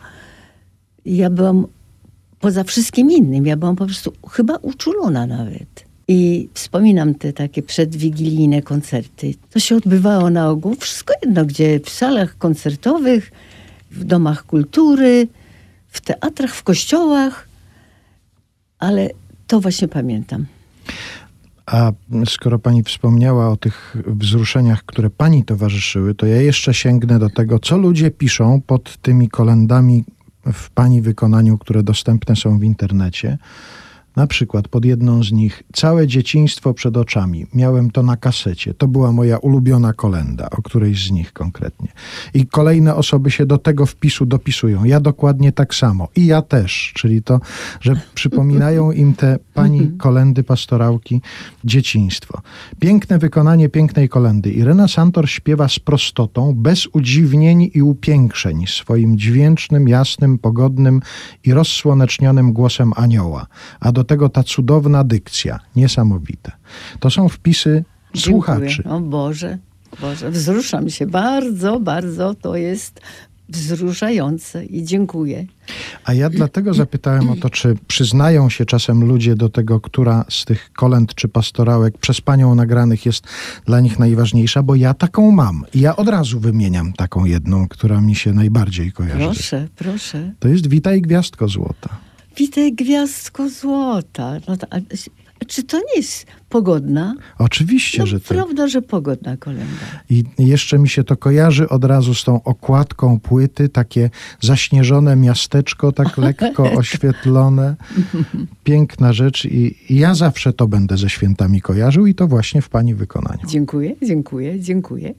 Speaker 1: ja byłam poza wszystkim innym. Ja byłam po prostu chyba uczulona nawet. I wspominam te takie przedwigilijne koncerty. To się odbywało na ogół wszystko jedno, gdzie w salach koncertowych, w domach kultury, w teatrach, w kościołach, ale to właśnie pamiętam.
Speaker 3: A skoro pani wspomniała o tych wzruszeniach, które pani towarzyszyły, to ja jeszcze sięgnę do tego, co ludzie piszą pod tymi kolendami w pani wykonaniu, które dostępne są w internecie. Na przykład pod jedną z nich całe dzieciństwo przed oczami. Miałem to na kasecie. To była moja ulubiona kolenda, o którejś z nich konkretnie. I kolejne osoby się do tego wpisu dopisują. Ja dokładnie tak samo. I ja też. Czyli to, że przypominają im te pani kolendy pastorałki dzieciństwo. Piękne wykonanie pięknej kolendy. Irena Santor śpiewa z prostotą, bez udziwnień i upiększeń, swoim dźwięcznym, jasnym, pogodnym i rozsłonecznionym głosem anioła. A do tego ta cudowna dykcja. Niesamowite. To są wpisy słuchaczy.
Speaker 1: Dziękuję. O Boże, Boże, wzruszam się bardzo, bardzo. To jest wzruszające i dziękuję.
Speaker 3: A ja dlatego zapytałem o to, czy przyznają się czasem ludzie do tego, która z tych kolęd czy pastorałek przez panią nagranych jest dla nich najważniejsza, bo ja taką mam. I ja od razu wymieniam taką jedną, która mi się najbardziej kojarzy.
Speaker 1: Proszę, proszę.
Speaker 3: To jest Witaj Gwiazdko Złota.
Speaker 1: Witaj gwiazdko złota. No to, czy to nie jest pogodna?
Speaker 3: Oczywiście,
Speaker 1: No,
Speaker 3: że to.
Speaker 1: prawda, że pogodna kolenda.
Speaker 3: I jeszcze mi się to kojarzy od razu z tą okładką płyty, takie zaśnieżone miasteczko, tak lekko oświetlone. Piękna rzecz i i ja zawsze to będę ze świętami kojarzył i to właśnie w pani wykonaniu.
Speaker 1: Dziękuję, dziękuję, dziękuję.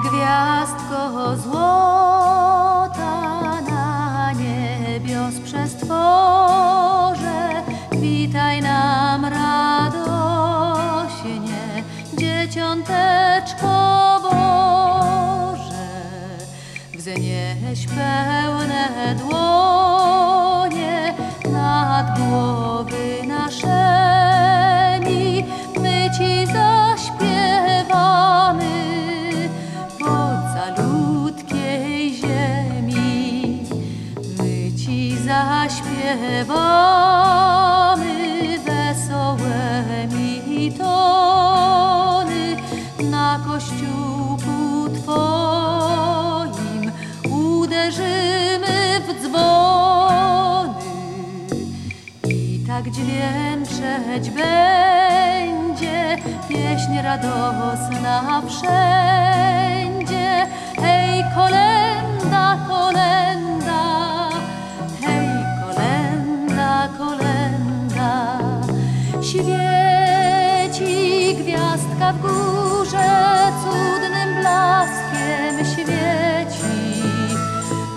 Speaker 4: Gwiazdko złota na niebios przestworze. Witaj nam radośnie, dzieciąteczko Boże. Wznieś pełne dłonie nad głowy zaśpiewamy wesołe mi tony na kościółku Twoim. Uderzymy w dzwony i tak dźwięczeć będzie. Pieśń radosna wszędzie. Hej, kolenda, kolenda, gwiazdka w górze, cudnym blaskiem świeci.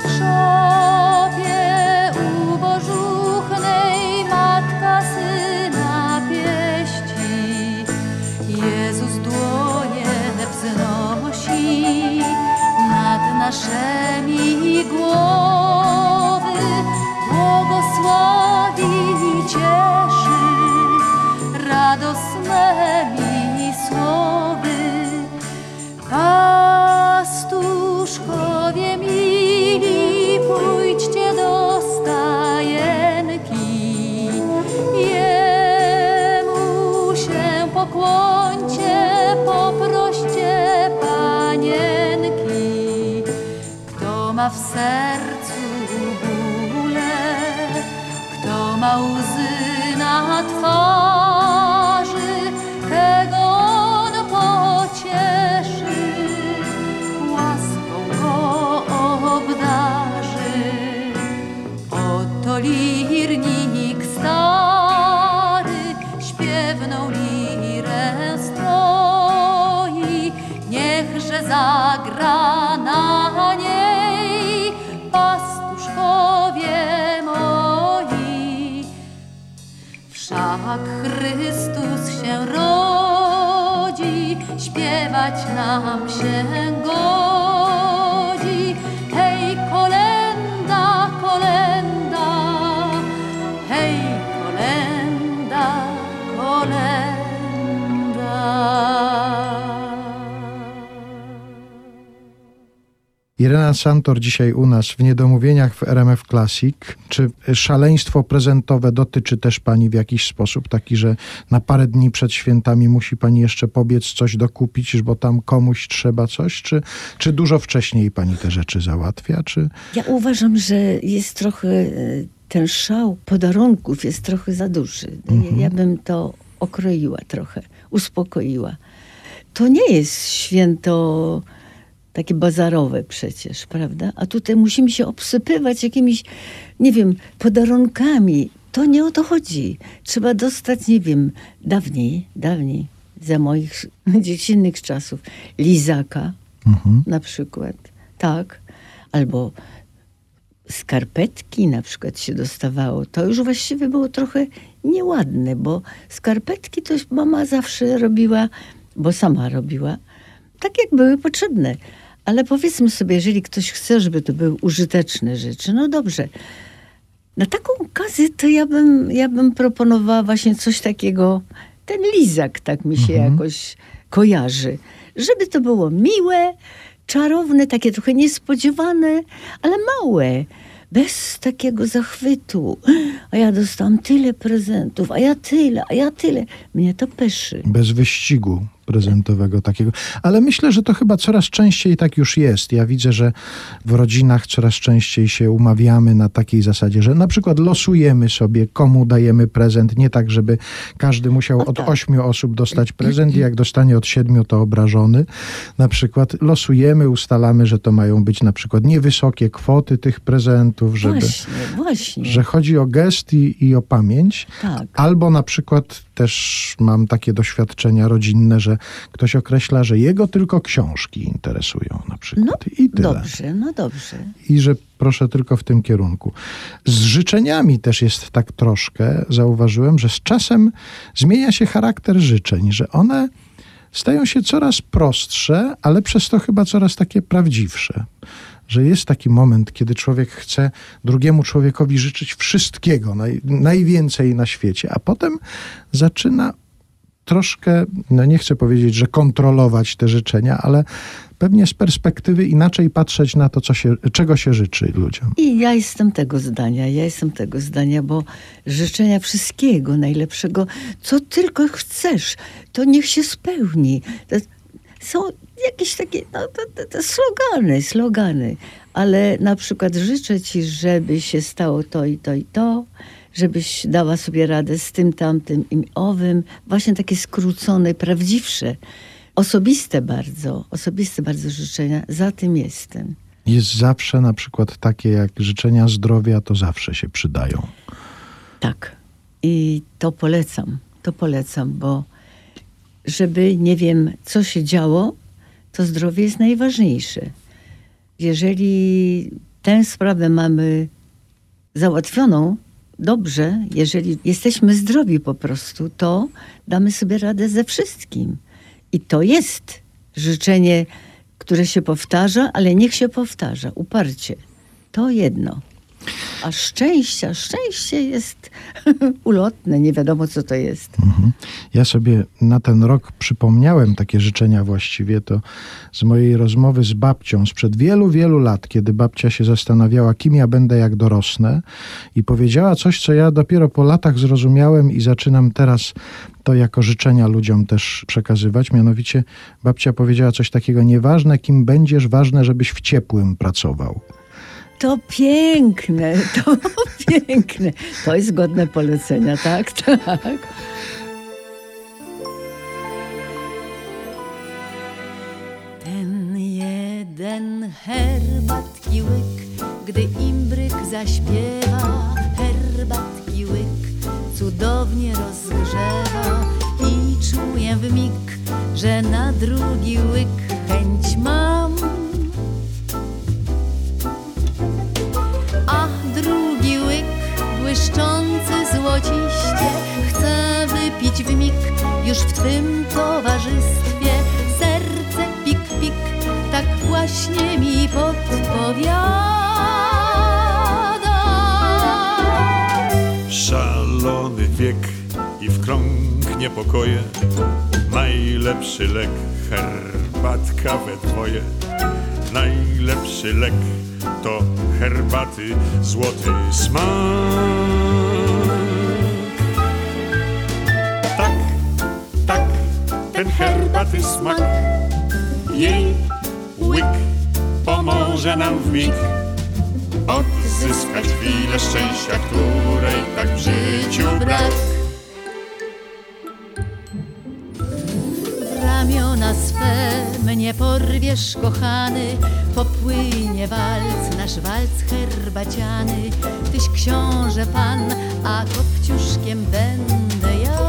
Speaker 4: Szopie u bożuchnej matka syna pieści. Jezus dłonie wznosi nad naszymi głowy, błogosławi i cieszy radosnymi. Pastuszkowie mili, pójdźcie do stajenki. Jemu się pokłońcie, poproście panienki. Kto ma w sercu bóle, kto ma łzy na twarzy, zagra na niej pastuszkowie moi. Wszak Chrystus się rodzi, śpiewać nam się godzi.
Speaker 3: Irena Santor dzisiaj u nas w Niedomówieniach w RMF Classic. Czy szaleństwo prezentowe dotyczy też pani w jakiś sposób, taki, że na parę dni przed świętami musi pani jeszcze pobiec coś dokupić, bo tam komuś trzeba coś, czy, czy dużo wcześniej pani te rzeczy załatwia, czy...
Speaker 1: Ja uważam, że jest trochę e, ten szał podarunków jest trochę za duży. Ja, ja bym to okroiła trochę, uspokoiła. To nie jest święto takie bazarowe przecież, prawda? A tutaj musimy się obsypywać jakimiś, nie wiem, podarunkami. To nie o to chodzi. Trzeba dostać, nie wiem, dawniej, dawniej, za moich dziecinnych czasów, lizaka na przykład, tak, albo skarpetki na przykład się dostawało, to już właściwie było trochę nieładne, bo skarpetki to mama zawsze robiła, bo sama robiła, tak jak były potrzebne. Ale powiedzmy sobie, jeżeli ktoś chce, żeby to były użyteczne rzeczy, no dobrze. Na taką okazję to ja bym, ja bym proponowała właśnie coś takiego, ten lizak tak mi się jakoś kojarzy. Żeby to było miłe, czarowne, takie trochę niespodziewane, ale małe. Bez takiego zachwytu. A ja dostałam tyle prezentów, a ja tyle, a ja tyle. Mnie to peszy.
Speaker 3: bez wyścigu prezentowego takiego. Ale myślę, że to chyba coraz częściej tak już jest. Ja widzę, że w rodzinach coraz częściej się umawiamy na takiej zasadzie, że na przykład losujemy sobie, komu dajemy prezent. Nie tak, żeby każdy musiał od
Speaker 1: tak.
Speaker 3: ośmiu osób dostać prezent i jak dostanie od siedmiu, to obrażony. Na przykład losujemy, ustalamy, że to mają być na przykład niewysokie kwoty tych prezentów, żeby...
Speaker 1: Właśnie, właśnie.
Speaker 3: Że chodzi o gest i, i o pamięć.
Speaker 1: Tak.
Speaker 3: Albo na przykład też mam takie doświadczenia rodzinne, że ktoś określa, że jego tylko książki interesują na przykład.
Speaker 1: No,
Speaker 3: I tyle.
Speaker 1: dobrze, no dobrze.
Speaker 3: I że proszę tylko w tym kierunku. Z życzeniami też jest tak troszkę, zauważyłem, że z czasem zmienia się charakter życzeń, że one stają się coraz prostsze, ale przez to chyba coraz takie prawdziwsze. Że jest taki moment, kiedy człowiek chce drugiemu człowiekowi życzyć wszystkiego, naj, najwięcej na świecie, a potem zaczyna troszkę, no nie chcę powiedzieć, że kontrolować te życzenia, ale pewnie z perspektywy inaczej patrzeć na to, się, czego się życzy ludziom.
Speaker 1: I ja jestem tego zdania, ja jestem tego zdania, bo życzenia wszystkiego najlepszego, co tylko chcesz, to niech się spełni. Są jakieś takie no, to, to, to slogany, slogany, ale na przykład życzę ci, żeby się stało to i to i to, żebyś dała sobie radę z tym, tamtym i owym, właśnie takie skrócone, prawdziwsze, osobiste bardzo, osobiste bardzo życzenia, za tym jestem.
Speaker 3: Jest zawsze na przykład takie jak życzenia zdrowia, to zawsze się przydają.
Speaker 1: Tak. I to polecam. To polecam, bo żeby nie wiem, co się działo, to zdrowie jest najważniejsze. Jeżeli tę sprawę mamy załatwioną dobrze, jeżeli jesteśmy zdrowi po prostu, to damy sobie radę ze wszystkim. I to jest życzenie, które się powtarza, ale niech się powtarza uparcie. To jedno. A szczęścia, szczęście jest ulotne, nie wiadomo co to jest.
Speaker 3: Ja sobie na ten rok przypomniałem takie życzenia właściwie to z mojej rozmowy z babcią sprzed wielu, wielu lat, kiedy babcia się zastanawiała, kim ja będę, jak dorosnę i powiedziała coś, co ja dopiero po latach zrozumiałem i zaczynam teraz to jako życzenia ludziom też przekazywać. Mianowicie babcia powiedziała coś takiego, nieważne kim będziesz, ważne, żebyś w ciepłym pracował.
Speaker 1: To piękne, to piękne. To jest godne polecenia, tak, tak.
Speaker 4: Ten jeden herbatki łyk, gdy imbryk zaśpiewa, herbatki łyk cudownie rozgrzewa i czuję w mig, że na drugi łyk chęć mam. Błyszczący złociście chcę wypić w mig już w twym towarzystwie. Serce pik pik tak właśnie mi podpowiada.
Speaker 7: Szalony wiek i w krąg niepokoje Najlepszy lek, herbatka we dwoje Najlepszy lek to herbaty złoty smak. Tak, tak, ten herbaty smak. Jej łyk pomoże nam w mig. Odzyskać chwilę szczęścia, której tak w życiu brak.
Speaker 4: Ramiona swe mnie porwiesz, kochany, popłynie walc, nasz walc herbaciany. Tyś książę pan, a kopciuszkiem będę ja.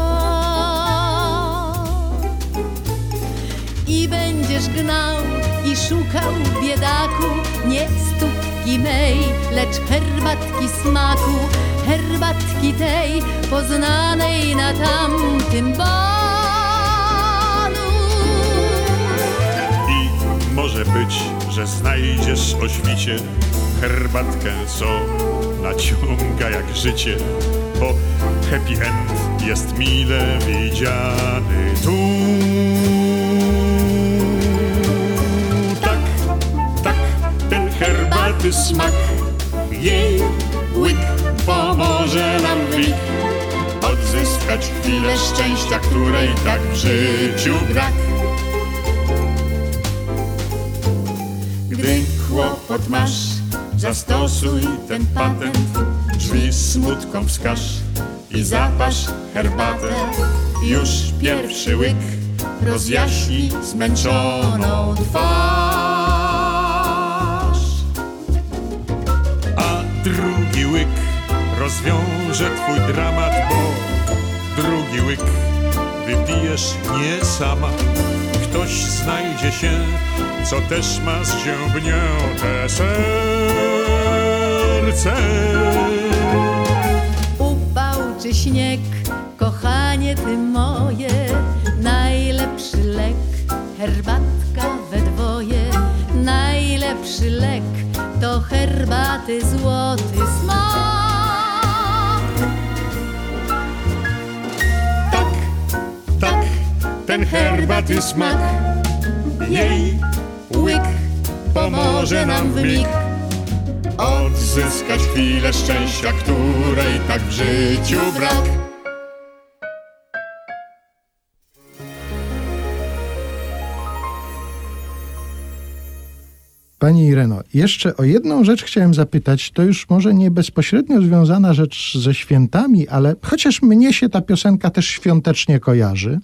Speaker 4: I będziesz gnał i szukał biedaku, nie stópki mej, lecz herbatki smaku, herbatki tej poznanej na tamtym banu.
Speaker 7: Może być, że znajdziesz o świcie herbatkę, co naciąga jak życie, bo happy end jest mile widziany tu. Tak, tak, ten herbaty smak, jej łyk pomoże nam w mig odzyskać chwilę szczęścia, której tak w życiu brak. Kłopot masz, zastosuj ten patent, drzwi smutkom wskaż i zapasz herbatę. Już pierwszy łyk rozjaśni zmęczoną twarz. A drugi łyk rozwiąże twój dramat, bo drugi łyk wypijesz nie sama. Ktoś znajdzie się, co też ma zziębnięte serce.
Speaker 4: Upał czy śnieg, kochanie ty moje, najlepszy lek, herbatka we dwoje. Najlepszy lek to herbaty złoty smak.
Speaker 7: Ten herbaty smak, jej łyk pomoże nam w mig odzyskać chwilę szczęścia, której tak w życiu brak.
Speaker 3: Pani Ireno, jeszcze o jedną rzecz chciałem zapytać. To już może nie bezpośrednio związana rzecz ze świętami, ale chociaż mnie się ta piosenka też świątecznie kojarzy.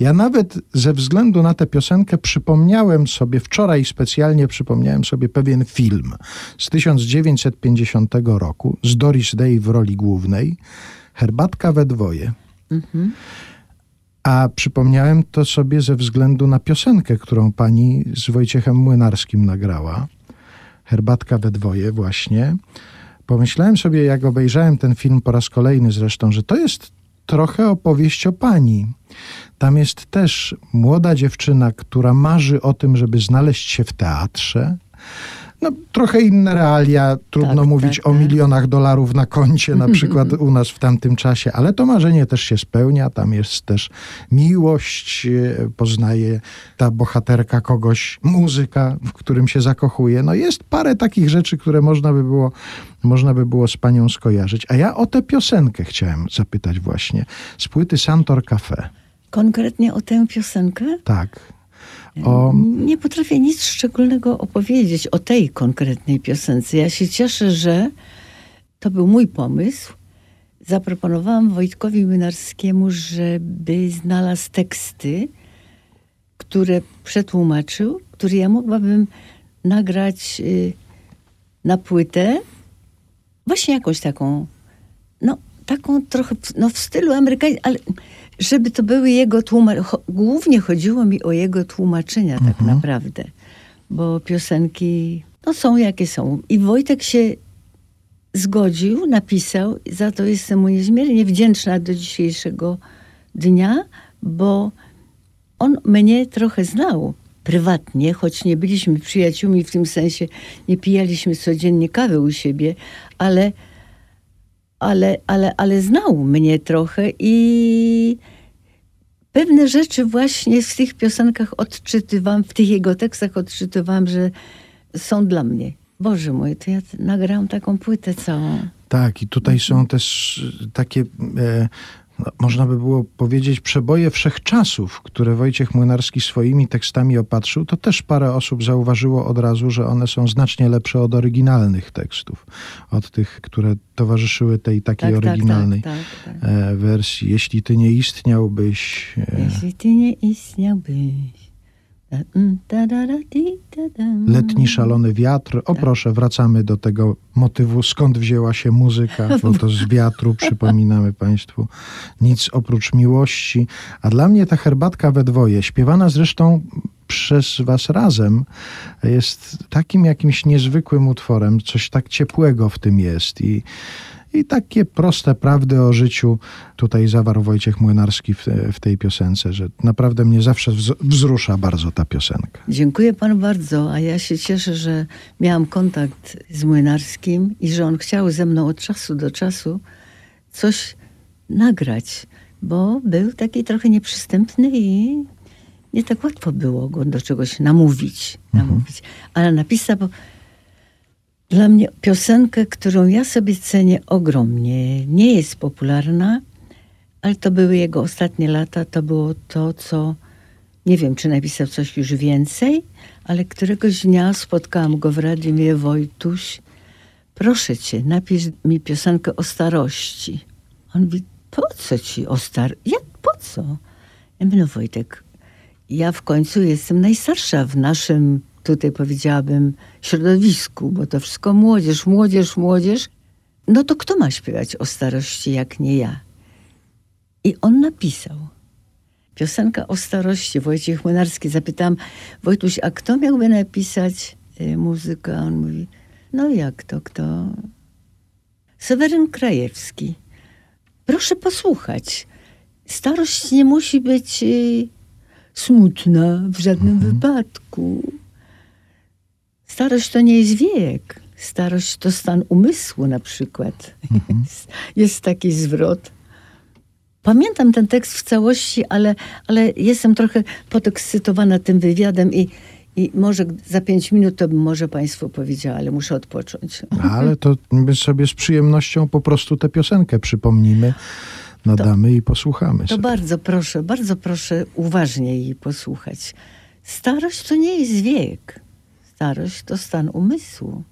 Speaker 3: Ja nawet ze względu na tę piosenkę przypomniałem sobie, wczoraj specjalnie przypomniałem sobie pewien film z 1950 roku z Doris Day w roli głównej. Herbatka we dwoje. A przypomniałem to sobie ze względu na piosenkę, którą pani z Wojciechem Młynarskim nagrała. Herbatka we dwoje właśnie. Pomyślałem sobie, jak obejrzałem ten film po raz kolejny zresztą, że to jest trochę opowieść o pani. Tam jest też młoda dziewczyna, która marzy o tym, żeby znaleźć się w teatrze. No, trochę inne realia, trudno
Speaker 1: Tak,
Speaker 3: mówić
Speaker 1: tak,
Speaker 3: o
Speaker 1: tak.
Speaker 3: milionach dolarów na koncie, na przykład u nas w tamtym czasie, ale to marzenie też się spełnia. Tam jest też miłość, e, poznaje ta bohaterka kogoś, muzyka, w którym się zakochuje. No jest parę takich rzeczy, które można by było, można by było z panią skojarzyć. A ja o tę piosenkę chciałem zapytać właśnie. Z płyty Santor Cafe.
Speaker 1: Konkretnie o tę piosenkę?
Speaker 3: Tak. O,
Speaker 1: Nie potrafię nic szczególnego opowiedzieć o tej konkretnej piosence. Ja się cieszę, że to był mój pomysł. Zaproponowałam Wojtkowi Młynarskiemu, żeby znalazł teksty, które przetłumaczył, które ja mogłabym nagrać y, na płytę. Właśnie jakąś taką, no taką trochę no, w stylu amerykańskim, ale żeby to były jego tłumaczenia. Głównie chodziło mi o jego tłumaczenia tak naprawdę, bo piosenki no, są jakie są. I Wojtek się zgodził, napisał. Za to jestem mu niezmiernie wdzięczna do dzisiejszego dnia, bo on mnie trochę znał prywatnie, choć nie byliśmy przyjaciółmi w tym sensie, nie pijaliśmy codziennie kawy u siebie, ale, ale, ale, ale znał mnie trochę i pewne rzeczy właśnie w tych piosenkach odczytywam, w tych jego tekstach odczytywam, że są dla mnie. Boże mój, to ja nagrałam taką płytę całą.
Speaker 3: Tak, i tutaj są też takie, e, no, można by było powiedzieć, przeboje wszechczasów, które Wojciech Młynarski swoimi tekstami opatrzył. To też parę osób zauważyło od razu, że one są znacznie lepsze od oryginalnych tekstów, od tych, które towarzyszyły tej takiej
Speaker 1: Tak, tak,
Speaker 3: oryginalnej
Speaker 1: tak, tak, tak.
Speaker 3: e, wersji. Jeśli ty nie istniałbyś, e,
Speaker 1: Jeśli ty nie istniałbyś.
Speaker 3: Letni szalony wiatr. O proszę, wracamy do tego motywu, skąd wzięła się muzyka, bo to z wiatru, przypominamy Państwu. Nic oprócz miłości. A dla mnie ta herbatka we dwoje, śpiewana zresztą przez Was razem, jest takim jakimś niezwykłym utworem. Coś tak ciepłego w tym jest. I, i takie proste prawdy o życiu tutaj zawarł Wojciech Młynarski w, w tej piosence, że naprawdę mnie zawsze wz- wzrusza bardzo ta piosenka.
Speaker 1: Dziękuję panu bardzo, a ja się cieszę, że miałam kontakt z Młynarskim i że on chciał ze mną od czasu do czasu coś nagrać, bo był taki trochę nieprzystępny i nie tak łatwo było go do czegoś namówić. namówić. Ale napisał dla mnie piosenkę, którą ja sobie cenię ogromnie. Nie jest popularna, ale to były jego ostatnie lata. To było to, co nie wiem, czy napisał coś już więcej, ale któregoś dnia spotkałam go w radiu Wojtuś, proszę cię, napisz mi piosenkę o starości. On mówi, po co ci o star... Jak, po co? Ja mówię, no Wojtek, ja w końcu jestem najstarsza w naszym, tutaj powiedziałabym, środowisku, bo to wszystko młodzież, młodzież, młodzież. No to kto ma śpiewać o starości, jak nie ja? I on napisał. Piosenka o starości, Wojciech Młynarski. Zapytałam, Wojtuś, a kto miałby napisać y, muzykę? A on mówi, no jak to, kto? Seweryn Krajewski. Proszę posłuchać. Starość nie musi być y, smutna w żadnym wypadku. Starość to nie jest wiek. Starość to stan umysłu na przykład. Jest, jest taki zwrot. Pamiętam ten tekst w całości, ale, ale jestem trochę podekscytowana tym wywiadem i, i może za pięć minut to bym może Państwu powiedziała, ale muszę odpocząć.
Speaker 3: Ale to my sobie z przyjemnością po prostu tę piosenkę przypomnimy, nadamy i posłuchamy
Speaker 1: To
Speaker 3: sobie.
Speaker 1: bardzo proszę, bardzo proszę uważnie jej posłuchać. Starość to nie jest wiek. Starość to stan umysłu.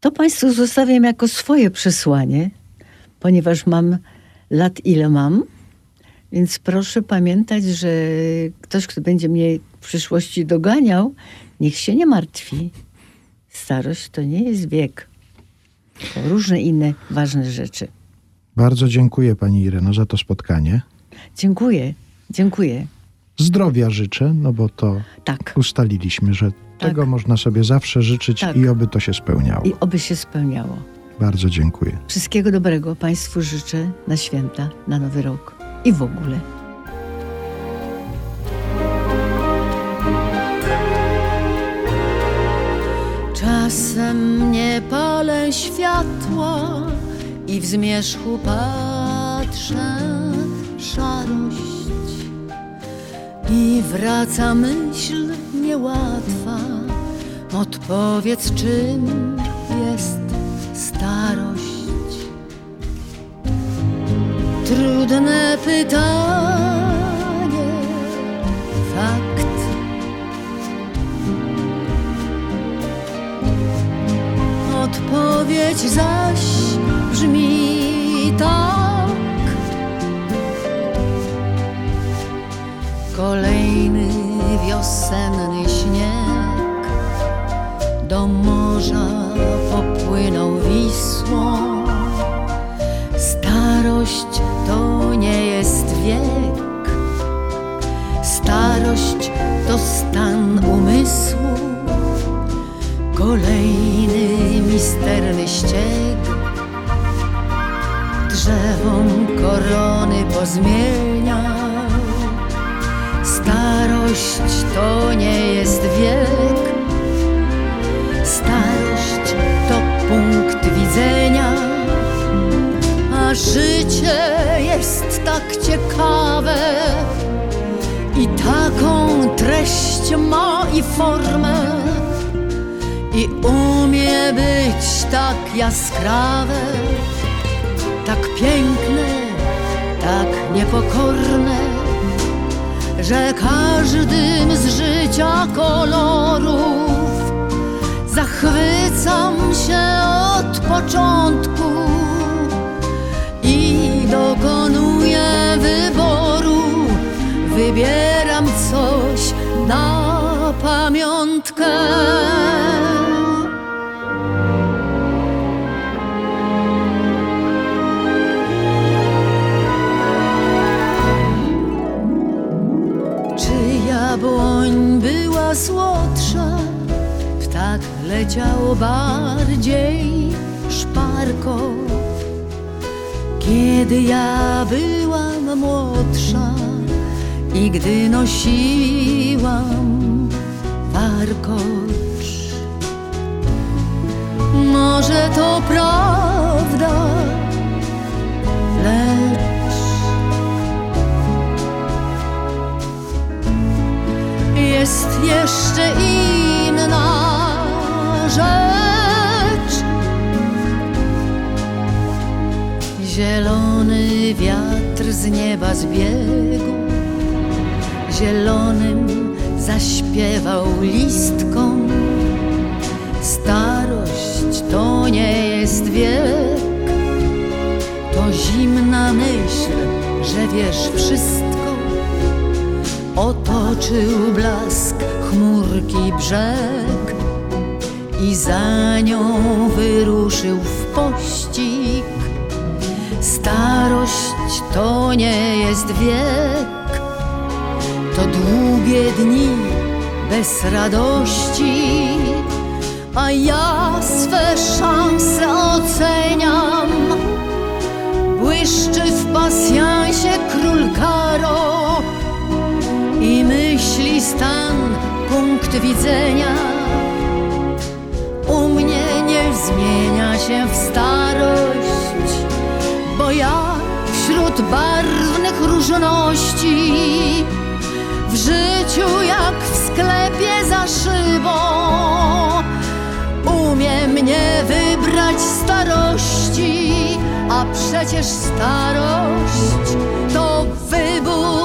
Speaker 1: To Państwu zostawiam jako swoje przesłanie, ponieważ mam lat ile mam, więc proszę pamiętać, że ktoś, kto będzie mnie w przyszłości doganiał, niech się nie martwi. Starość to nie jest wiek. To różne inne ważne rzeczy.
Speaker 3: Bardzo dziękuję Pani Ireno za to spotkanie.
Speaker 1: Dziękuję, dziękuję.
Speaker 3: Zdrowia życzę, no bo to
Speaker 1: Tak.
Speaker 3: ustaliliśmy, że
Speaker 1: Tak.
Speaker 3: tego można sobie zawsze życzyć
Speaker 1: Tak.
Speaker 3: i oby to się spełniało.
Speaker 1: I oby się spełniało.
Speaker 3: Bardzo dziękuję.
Speaker 1: Wszystkiego dobrego Państwu życzę na święta, na Nowy Rok i w ogóle. Czasem nie palę światła i w zmierzchu patrzę szarość i wraca myśl niełatwa, odpowiedz czym jest starość. Trudne pytanie, fakt.
Speaker 4: Odpowiedź zaś brzmi tak. Kolejny wiosenny śnieg do morza popłynął Wisłą. Starość to nie jest wiek, starość to stan umysłu. Kolejny misterny ścieg drzewom korony pozmienia. Starość to nie jest wiek, starość to punkt widzenia, a życie jest tak ciekawe. I taką treść ma i formę. I umie być tak jaskrawe, tak piękne, tak niepokorne, że każdym z życia kolorów zachwycam się od początku i dokonuję wyboru. Wybieram coś na pamiątkę. Była słodsza? Ptak leciał bardziej szparko. Kiedy ja byłam młodsza i gdy nosiłam warkocz. Może to prawda, lecz jest jeszcze inna rzecz. Zielony wiatr z nieba zbiegł, zielonym zaśpiewał listką. Starość to nie jest wiek, to zimna myśl, że wiesz wszystko. Otoczył blask chmurki brzeg i za nią wyruszył w pościg. Starość to nie jest wiek, to długie dni bez radości, a ja swe szanse oceniam. Błyszczy w pasjansie król Karo i myśli stan, punkt widzenia. U mnie nie zmienia się w starość, bo ja wśród barwnych różności w życiu jak w sklepie za szybą umie mnie wybrać starości, a przecież starość to wybór